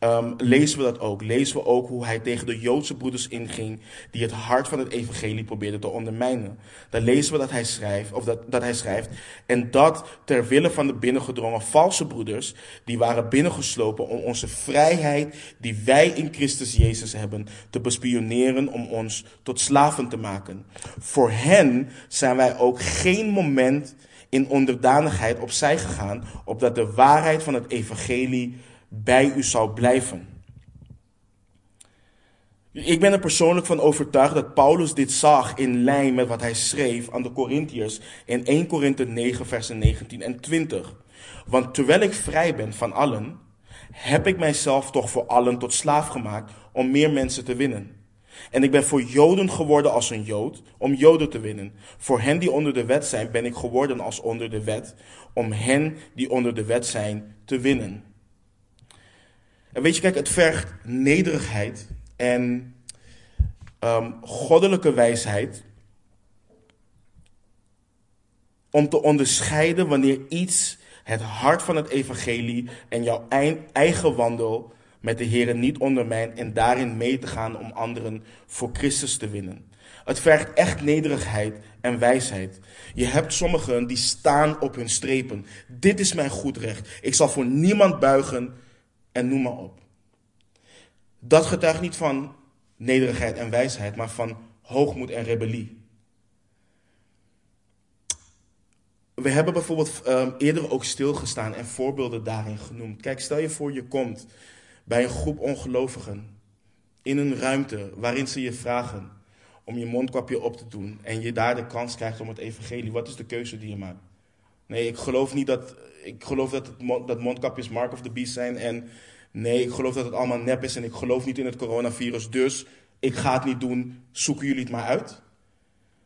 um, lezen we dat ook. Lezen we ook hoe hij tegen de Joodse broeders inging die het hart van het evangelie probeerden te ondermijnen. Dan lezen we dat hij schrijft, of dat, dat hij schrijft, en dat ter wille van de binnengedrongen valse broeders, die waren binnengeslopen om onze vrijheid die wij in Christus Jezus hebben, te bespioneren om ons tot slaven te maken. Voor hen zijn wij ook geen moment in onderdanigheid opzij gegaan, opdat de waarheid van het evangelie bij u zou blijven. Ik ben er persoonlijk van overtuigd dat Paulus dit zag in lijn met wat hij schreef aan de Corinthiërs in 1 Korinthe 9, versen 19 en 20. Want terwijl ik vrij ben van allen, heb ik mijzelf toch voor allen tot slaaf gemaakt om meer mensen te winnen. En ik ben voor Joden geworden als een Jood, om Joden te winnen. Voor hen die onder de wet zijn, ben ik geworden als onder de wet, om hen die onder de wet zijn te winnen. Weet je, kijk, het vergt nederigheid en um, goddelijke wijsheid om te onderscheiden wanneer iets het hart van het evangelie en jouw eigen wandel met de Heer niet ondermijnt en daarin mee te gaan om anderen voor Christus te winnen. Het vergt echt nederigheid en wijsheid. Je hebt sommigen die staan op hun strepen. Dit is mijn goed recht. Ik zal voor niemand buigen en noem maar op. Dat getuigt niet van nederigheid en wijsheid, maar van hoogmoed en rebellie. We hebben bijvoorbeeld um, eerder ook stilgestaan en voorbeelden daarin genoemd. Kijk, stel je voor je komt bij een groep ongelovigen in een ruimte waarin ze je vragen om je mondkapje op te doen en je daar de kans krijgt om het evangelie. Wat is de keuze die je maakt? Nee, ik geloof niet dat. Ik geloof dat, dat mondkapjes Mark of the Beast zijn. En nee, ik geloof dat het allemaal nep is. En ik geloof niet in het coronavirus. Dus ik ga het niet doen. Zoeken jullie het maar uit.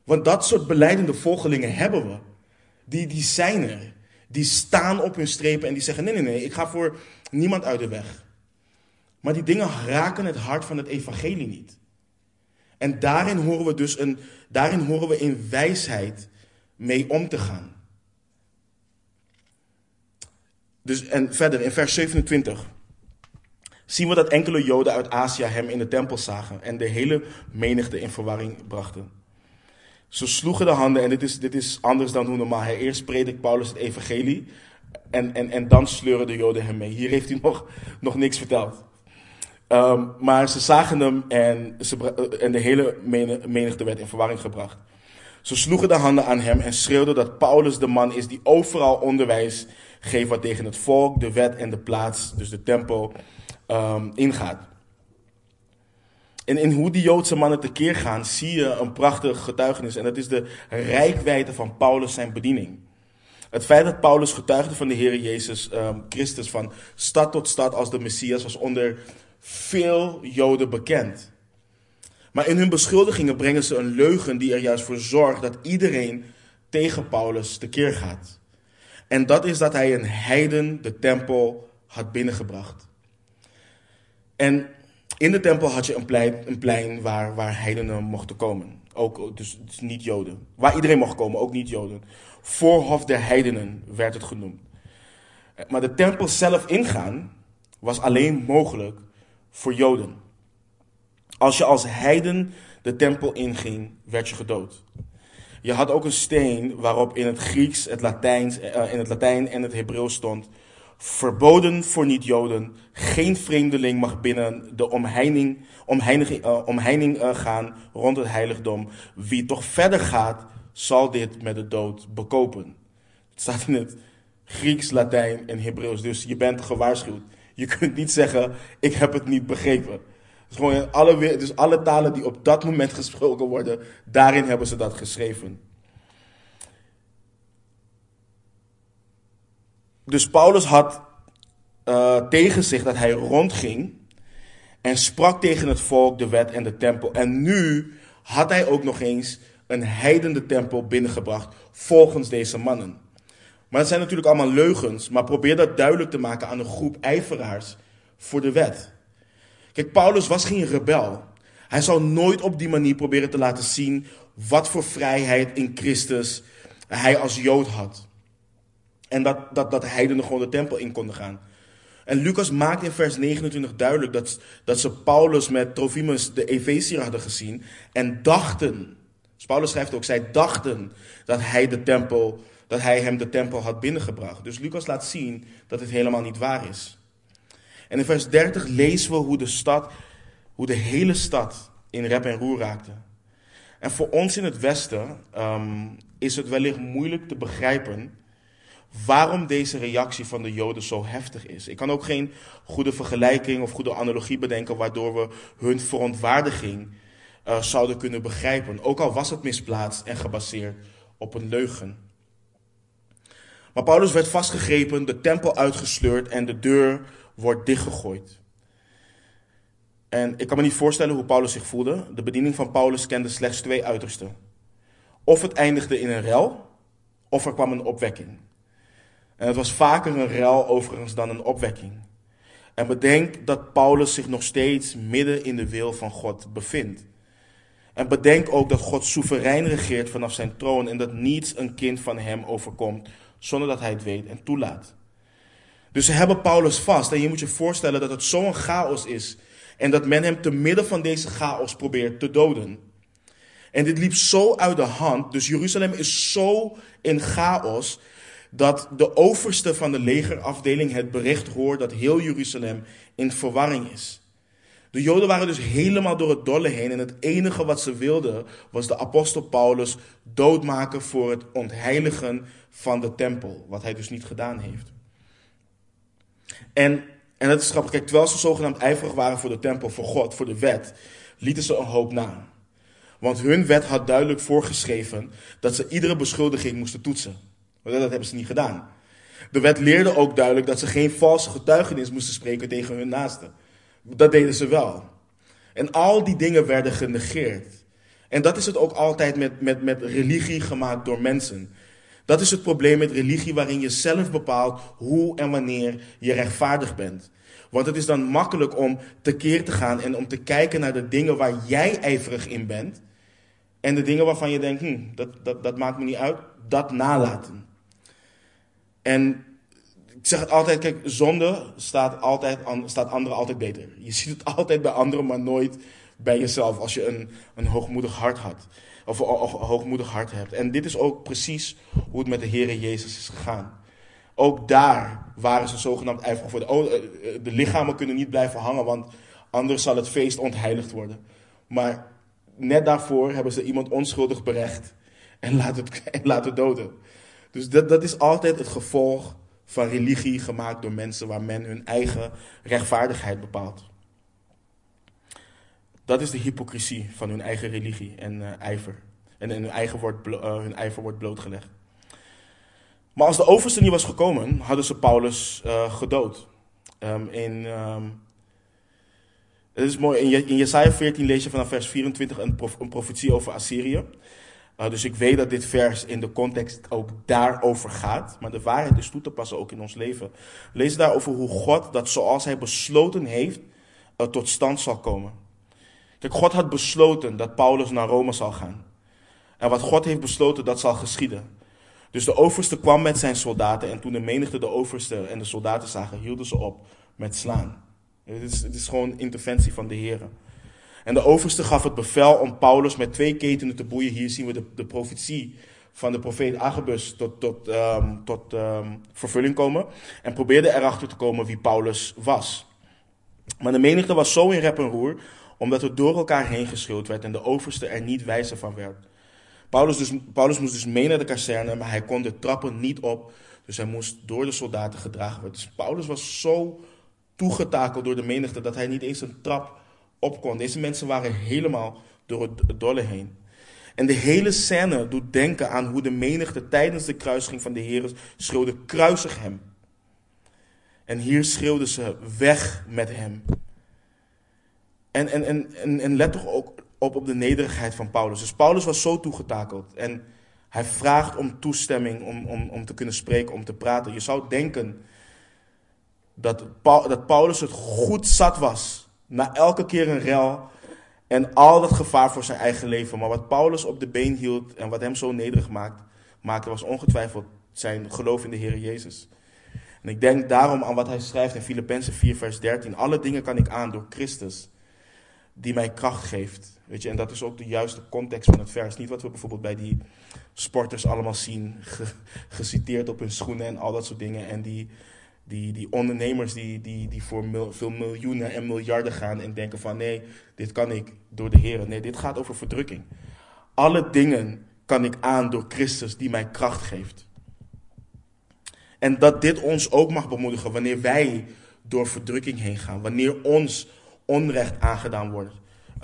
Want dat soort beleidende volgelingen hebben we. Die, die zijn er. Die staan op hun strepen en die zeggen: nee, nee, nee, ik ga voor niemand uit de weg. Maar die dingen raken het hart van het evangelie niet. En daarin horen we dus een, daarin horen we in wijsheid mee om te gaan. Dus, en verder, in vers 27 zien we dat enkele Joden uit Azië hem in de tempel zagen en de hele menigte in verwarring brachten. Ze sloegen de handen, en dit is, dit is anders dan hoe normaal. Hij eerst predikt Paulus het evangelie en, en, en dan sleuren de Joden hem mee. Hier heeft hij nog, nog niks verteld. Um, maar ze zagen hem en, ze, en de hele menigte werd in verwarring gebracht. Ze sloegen de handen aan hem en schreeuwden dat Paulus de man is die overal onderwijs geeft wat tegen het volk, de wet en de plaats, dus de tempel, um, ingaat. En in hoe die Joodse mannen tekeer gaan, zie je een prachtig getuigenis. En dat is de rijkwijde van Paulus zijn bediening. Het feit dat Paulus getuigde van de Heer Jezus um, Christus van stad tot stad als de Messias was onder veel Joden bekend. Maar in hun beschuldigingen brengen ze een leugen die er juist voor zorgt dat iedereen tegen Paulus tekeer gaat. En dat is dat hij een heiden de tempel had binnengebracht. En in de tempel had je een plein, waar, waar heidenen mochten komen. Ook, dus, dus niet Joden. Waar iedereen mocht komen, ook niet Joden. Voorhof der heidenen werd het genoemd. Maar de tempel zelf ingaan was alleen mogelijk voor Joden. Als je als heiden de tempel inging, werd je gedood. Je had ook een steen waarop in het Grieks, het Latijns, in het Latijn en het Hebreeuws stond: verboden voor niet-Joden, geen vreemdeling mag binnen de omheining, omheining, uh, omheining uh, gaan rond het heiligdom. Wie toch verder gaat, zal dit met de dood bekopen. Het staat in het Grieks, Latijn en Hebreeuws, dus je bent gewaarschuwd. Je kunt niet zeggen, ik heb het niet begrepen. Dus, gewoon alle, dus alle talen die op dat moment gesproken worden, daarin hebben ze dat geschreven. Dus Paulus had uh, tegen zich dat hij rondging en sprak tegen het volk, de wet en de tempel. En nu had hij ook nog eens een heidende tempel binnengebracht volgens deze mannen. Maar het zijn natuurlijk allemaal leugens, maar probeer dat duidelijk te maken aan een groep ijveraars voor de wet. Kijk, Paulus was geen rebel. Hij zou nooit op die manier proberen te laten zien wat voor vrijheid in Christus hij als Jood had. En dat, dat, dat heidenen gewoon de tempel in konden gaan. En Lucas maakt in vers 29 duidelijk dat, dat ze Paulus met Trofimus de Efeziër hadden gezien en dachten. Dus Paulus schrijft ook, zij dachten dat hij, de tempel, dat hij hem de tempel had binnengebracht. Dus Lucas laat zien dat het helemaal niet waar is. En in vers 30 lezen we hoe de stad, hoe de hele stad in rep en roer raakte. En voor ons in het Westen um, is het wellicht moeilijk te begrijpen waarom deze reactie van de Joden zo heftig is. Ik kan ook geen goede vergelijking of goede analogie bedenken waardoor we hun verontwaardiging uh, zouden kunnen begrijpen. Ook al was het misplaatst en gebaseerd op een leugen. Maar Paulus werd vastgegrepen, de tempel uitgesleurd en de deur wordt dichtgegooid. En ik kan me niet voorstellen hoe Paulus zich voelde. De bediening van Paulus kende slechts twee uitersten. Of het eindigde in een rel, of er kwam een opwekking. En het was vaker een rel overigens dan een opwekking. En bedenk dat Paulus zich nog steeds midden in de wil van God bevindt. En bedenk ook dat God soeverein regeert vanaf zijn troon en dat niets een kind van hem overkomt zonder dat hij het weet en toelaat. Dus ze hebben Paulus vast en je moet je voorstellen dat het zo'n chaos is en dat men hem te midden van deze chaos probeert te doden. En dit liep zo uit de hand, dus Jeruzalem is zo in chaos dat de overste van de legerafdeling het bericht hoort dat heel Jeruzalem in verwarring is. De Joden waren dus helemaal door het dolle heen en het enige wat ze wilden was de apostel Paulus doodmaken voor het ontheiligen van de tempel, wat hij dus niet gedaan heeft. En, en het is grappig, kijk, terwijl ze zogenaamd ijverig waren voor de tempel, voor God, voor de wet, lieten ze een hoop na. Want hun wet had duidelijk voorgeschreven dat ze iedere beschuldiging moesten toetsen. Maar dat hebben ze niet gedaan. De wet leerde ook duidelijk dat ze geen valse getuigenis moesten spreken tegen hun naasten. Dat deden ze wel. En al die dingen werden genegeerd. En dat is het ook altijd met, met, met religie gemaakt door mensen. Dat is het probleem met religie waarin je zelf bepaalt hoe en wanneer je rechtvaardig bent. Want het is dan makkelijk om tekeer te gaan en om te kijken naar de dingen waar jij ijverig in bent. En de dingen waarvan je denkt, hm, dat, dat, dat maakt me niet uit, dat nalaten. En ik zeg het altijd, kijk, zonde staat, altijd, staat anderen altijd beter. Je ziet het altijd bij anderen, maar nooit bij jezelf als je een, een hoogmoedig hart had. Of een, hoogmoedig hart hebt. En dit is ook precies hoe het met de Heer Jezus is gegaan. Ook daar waren ze zogenaamd ijverig. De, eh, eh, de lichamen kunnen niet blijven hangen, want anders zal het feest ontheiligd worden. Maar net daarvoor hebben ze iemand onschuldig berecht en laten, en laten doden. Dus dat, dat is altijd het gevolg van religie gemaakt door mensen waar men hun eigen rechtvaardigheid bepaalt. Dat is de hypocrisie van hun eigen religie en uh, ijver. En, hun, eigen wordt, uh, hun ijver wordt blootgelegd. Maar als de overste niet was gekomen, hadden ze Paulus uh, gedood. Um, in, um, het is mooi, in, Jesaja 14 lees je vanaf vers 24 een, een profetie over Assyrië. Dus ik weet dat dit vers in de context ook daarover gaat. Maar de waarheid is toe te passen ook in ons leven. Lees daarover hoe God dat zoals hij besloten heeft, tot stand zal komen. Kijk, God had besloten dat Paulus naar Rome zal gaan. En wat God heeft besloten, dat zal geschieden. Dus de overste kwam met zijn soldaten en toen de menigte de overste en de soldaten zagen, hielden ze op met slaan. Het is, het is gewoon interventie van de Heer. En de overste gaf het bevel om Paulus met twee ketenen te boeien. Hier zien we de, de profetie van de profeet Agabus tot, tot, um, tot um, vervulling komen. En probeerde erachter te komen wie Paulus was. Maar de menigte was zo in rep en roer omdat er door elkaar heen geschreeuwd werd en de overste er niet wijzer van werd. Paulus, dus, Paulus moest dus mee naar de kazerne, maar hij kon de trappen niet op. Dus hij moest door de soldaten gedragen worden. Dus Paulus was zo toegetakeld door de menigte dat hij niet eens een trap op kon. Deze mensen waren helemaal door het dolle heen. En de hele scène doet denken aan hoe de menigte tijdens de kruising van de Heer schreeuwde: kruisig hem. En hier schreeuwden ze: weg met hem. En, en, en, en, let toch ook op, op de nederigheid van Paulus. Dus Paulus was zo toegetakeld. En hij vraagt om toestemming om, om, om te kunnen spreken, om te praten. Je zou denken dat, dat Paulus het goed zat was. Na elke keer een rel. En al dat gevaar voor zijn eigen leven. Maar wat Paulus op de been hield en wat hem zo nederig maakt, maakte, was ongetwijfeld zijn geloof in de Heer Jezus. En ik denk daarom aan wat hij schrijft in Filippenzen 4, vers 13. Alle dingen kan ik aan door Christus die mij kracht geeft. Weet je, en dat is ook de juiste context van het vers. Niet wat we bijvoorbeeld bij die sporters allemaal zien, geciteerd op hun schoenen en al dat soort dingen. En die, die, die ondernemers die, die, die voor veel miljoenen en miljarden gaan en denken van nee, dit kan ik door de Heer. Nee, dit gaat over verdrukking. Alle dingen kan ik aan door Christus die mij kracht geeft. En dat dit ons ook mag bemoedigen wanneer wij door verdrukking heen gaan. Wanneer ons onrecht aangedaan wordt,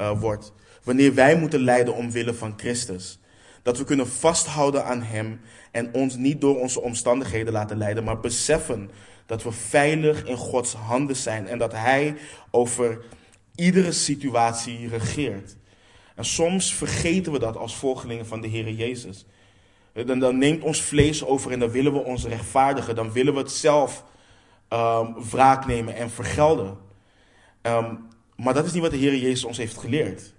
uh, wordt. Wanneer wij moeten lijden omwille van Christus. Dat we kunnen vasthouden aan Hem en ons niet door onze omstandigheden laten leiden, maar beseffen dat we veilig in Gods handen zijn en dat Hij over iedere situatie regeert. En soms vergeten we dat als volgelingen van de Heer Jezus. Dan, dan, neemt ons vlees over en dan willen we ons rechtvaardigen. Dan willen we het zelf um, wraak nemen en vergelden. Um, maar dat is niet wat de Heer Jezus ons heeft geleerd.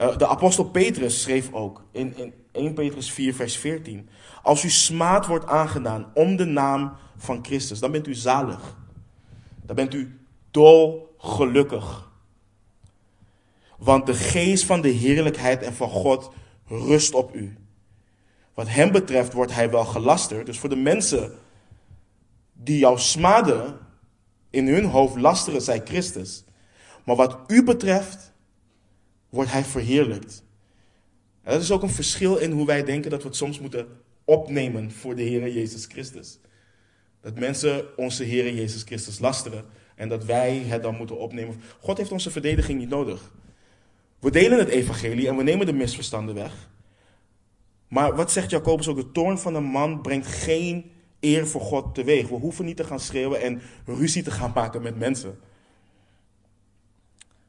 Uh, de apostel Petrus schreef ook in, in 1 Petrus 4, vers 14. Als u smaad wordt aangedaan om de naam van Christus, dan bent u zalig. Dan bent u dolgelukkig. Want de geest van de heerlijkheid en van God rust op u. Wat hem betreft wordt hij wel gelasterd. Dus voor de mensen die jou smaden, in hun hoofd lasteren zij Christus. Maar wat u betreft, wordt hij verheerlijkt. Dat is ook een verschil in hoe wij denken dat we het soms moeten opnemen voor de Heer Jezus Christus. Dat mensen onze Heer Jezus Christus lasteren en dat wij het dan moeten opnemen. God heeft onze verdediging niet nodig. We delen het evangelie en we nemen de misverstanden weg. Maar wat zegt Jacobus ook? De toorn van een man brengt geen eer voor God teweeg. We hoeven niet te gaan schreeuwen en ruzie te gaan maken met mensen.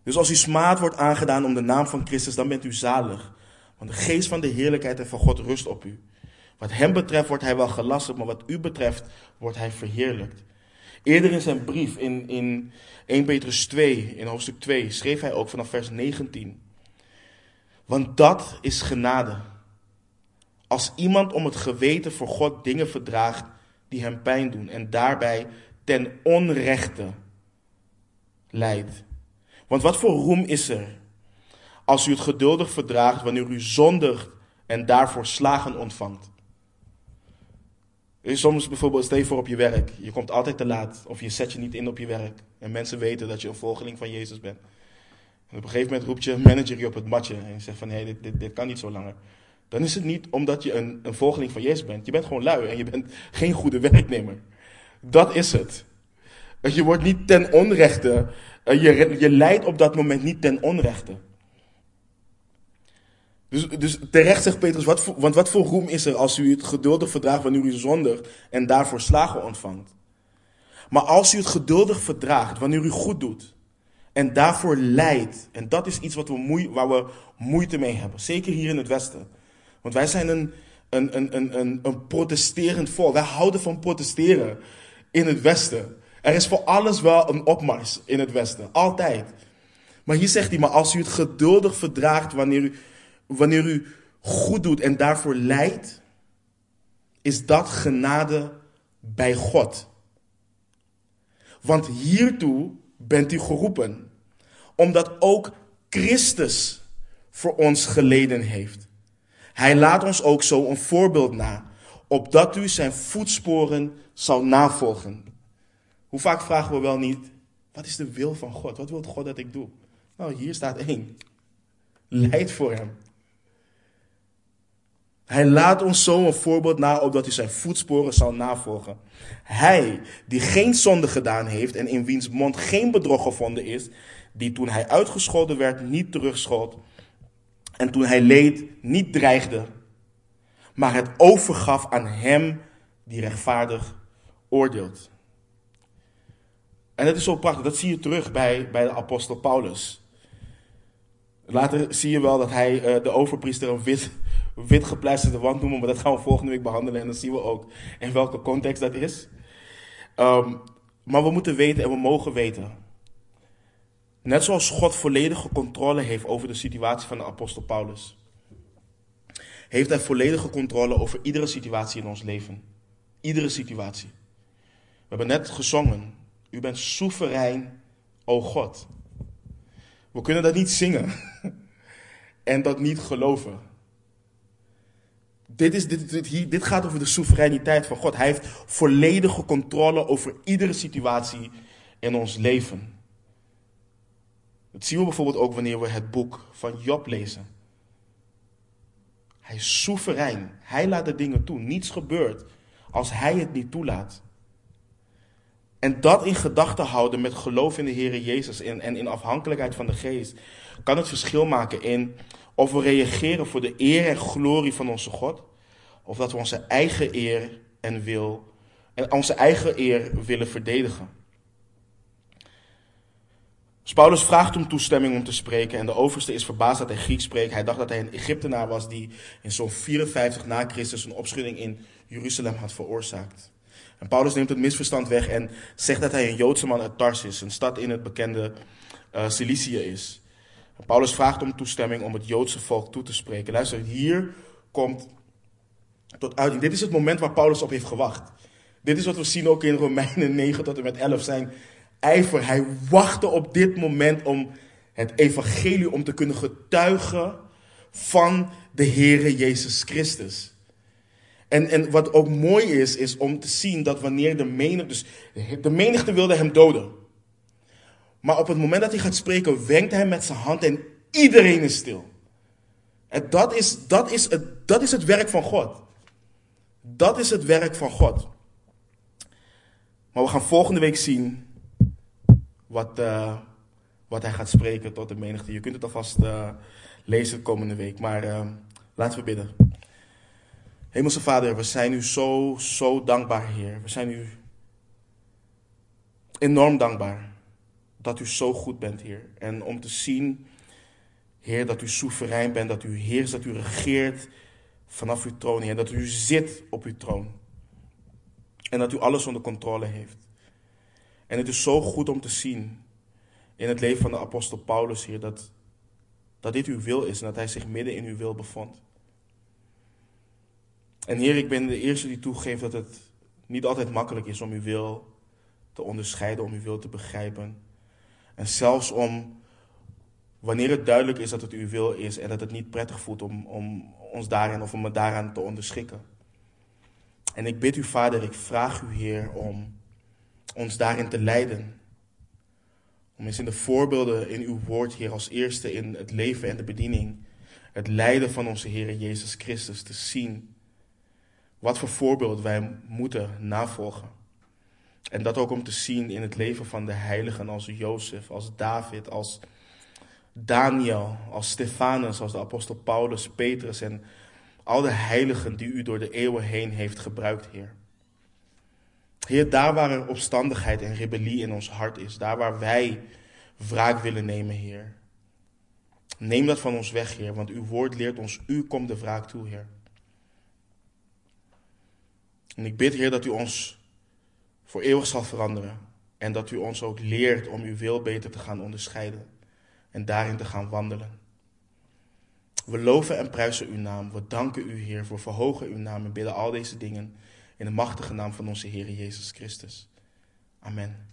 Dus als u smaad wordt aangedaan om de naam van Christus, dan bent u zalig. Want de geest van de heerlijkheid en van God rust op u. Wat hem betreft wordt hij wel gelasterd, maar wat u betreft wordt hij verheerlijkt. Eerder in zijn brief, in, in 1 Petrus 2, in hoofdstuk 2, schreef hij ook vanaf vers 19. Want dat is genade. Als iemand om het geweten voor God dingen verdraagt die hem pijn doen en daarbij ten onrechte leidt. Want wat voor roem is er als u het geduldig verdraagt wanneer u zondigt en daarvoor slagen ontvangt? Soms bijvoorbeeld, stel je voor op je werk, je komt altijd te laat of je zet je niet in op je werk en mensen weten dat je een volgeling van Jezus bent. En op een gegeven moment roept je manager je op het matje en je zegt van hé, hey, dit, dit, dit kan niet zo langer. Dan is het niet omdat je een, een volgeling van Jezus bent. Je bent gewoon lui en je bent geen goede werknemer. Dat is het. Je wordt niet ten onrechte, je, je leidt op dat moment niet ten onrechte. Dus, dus terecht zegt Petrus, wat voor, want wat voor roem is er als u het geduldig verdraagt wanneer u zondigt en daarvoor slagen ontvangt? Maar als u het geduldig verdraagt wanneer u goed doet en daarvoor lijdt, en dat is iets wat we moe, waar we moeite mee hebben, zeker hier in het Westen. Want wij zijn een, een, een, een, een, een protesterend volk. Wij houden van protesteren in het Westen. Er is voor alles wel een opmars in het Westen, altijd. Maar hier zegt hij, maar als u het geduldig verdraagt wanneer u wanneer u goed doet en daarvoor lijdt, is dat genade bij God. Want hiertoe bent u geroepen, omdat ook Christus voor ons geleden heeft. Hij laat ons ook zo een voorbeeld na, opdat u zijn voetsporen zal navolgen. Hoe vaak vragen we wel niet, wat is de wil van God? Wat wil God dat ik doe? Nou, hier staat één. Leid voor hem. Hij laat ons zo een voorbeeld na, opdat hij zijn voetsporen zal navolgen. Hij, die geen zonde gedaan heeft en in wiens mond geen bedrog gevonden is, die toen hij uitgescholden werd niet terugschold en toen hij leed niet dreigde, maar het overgaf aan hem die rechtvaardig oordeelt. En dat is zo prachtig, dat zie je terug bij, bij de apostel Paulus. Later zie je wel dat hij uh, de overpriester een wit wit gepleisterde wand noemen, maar dat gaan we volgende week behandelen en dan zien we ook in welke context dat is. Um, maar we moeten weten en we mogen weten. Net zoals God volledige controle heeft over de situatie van de apostel Paulus, heeft hij volledige controle over iedere situatie in ons leven. Iedere situatie. We hebben net gezongen. U bent soeverein, o God. We kunnen dat niet zingen en dat niet geloven. Dit, is, dit, dit, dit gaat over de soevereiniteit van God. Hij heeft volledige controle over iedere situatie in ons leven. Dat zien we bijvoorbeeld ook wanneer we het boek van Job lezen. Hij is soeverein. Hij laat de dingen toe. Niets gebeurt als hij het niet toelaat. En dat in gedachten houden met geloof in de Heer Jezus en, en in afhankelijkheid van de Geest, kan het verschil maken in of we reageren voor de eer en glorie van onze God, of dat we onze eigen eer en wil en onze eigen eer willen verdedigen. Dus Paulus vraagt om toestemming om te spreken en de overste is verbaasd dat hij Grieks spreekt. Hij dacht dat hij een Egyptenaar was die in zo'n 54 na Christus een opschudding in Jeruzalem had veroorzaakt. En Paulus neemt het misverstand weg en zegt dat hij een Joodse man uit Tarsus, een stad in het bekende uh, Cilicië is. Paulus vraagt om toestemming om het Joodse volk toe te spreken. Luister, hier komt tot uiting. Dit is het moment waar Paulus op heeft gewacht. Dit is wat we zien ook in Romeinen 9 tot en met 11 zijn ijver. Hij wachtte op dit moment om het evangelie, om te kunnen getuigen van de Heere Jezus Christus. En, en wat ook mooi is, is om te zien dat wanneer de menigte, dus de menigte wilde hem doden. Maar op het moment dat hij gaat spreken, wenkt hij met zijn hand en iedereen is stil. En dat is, dat is, het, dat is het werk van God. Dat is het werk van God. Maar we gaan volgende week zien wat, uh, wat hij gaat spreken tot de menigte. Je kunt het alvast uh, lezen komende week. Maar uh, laten we bidden. Hemelse Vader, we zijn u zo, zo dankbaar, Heer. We zijn u enorm dankbaar dat u zo goed bent, Heer. En om te zien, Heer, dat u soeverein bent, dat u heerst, dat u regeert vanaf uw troon, Heer. Dat u zit op uw troon. En dat u alles onder controle heeft. En het is zo goed om te zien in het leven van de apostel Paulus, Heer, dat, dat dit uw wil is en dat hij zich midden in uw wil bevond. En Heer, ik ben de eerste die toegeeft dat het niet altijd makkelijk is om uw wil te onderscheiden, om uw wil te begrijpen. En zelfs om, wanneer het duidelijk is dat het uw wil is en dat het niet prettig voelt om, om ons daarin of om me daaraan te onderschikken. En ik bid u, Vader, ik vraag u, Heer, om ons daarin te leiden. Om eens in de voorbeelden in uw woord, Heer, als eerste in het leven en de bediening, het lijden van onze Heer Jezus Christus te zien. Wat voor voorbeeld wij moeten navolgen. En dat ook om te zien in het leven van de heiligen als Jozef, als David, als Daniel, als Stefanus, als de apostel Paulus, Petrus en al de heiligen die u door de eeuwen heen heeft gebruikt, Heer. Heer, daar waar er opstandigheid en rebellie in ons hart is, daar waar wij wraak willen nemen, Heer. Neem dat van ons weg, Heer, want uw woord leert ons, u komt de wraak toe, Heer. En ik bid, Heer, dat u ons voor eeuwig zal veranderen en dat u ons ook leert om uw wil beter te gaan onderscheiden en daarin te gaan wandelen. We loven en prijzen uw naam. We danken u, Heer, voor verhogen uw naam en bidden al deze dingen in de machtige naam van onze Heer Jezus Christus. Amen.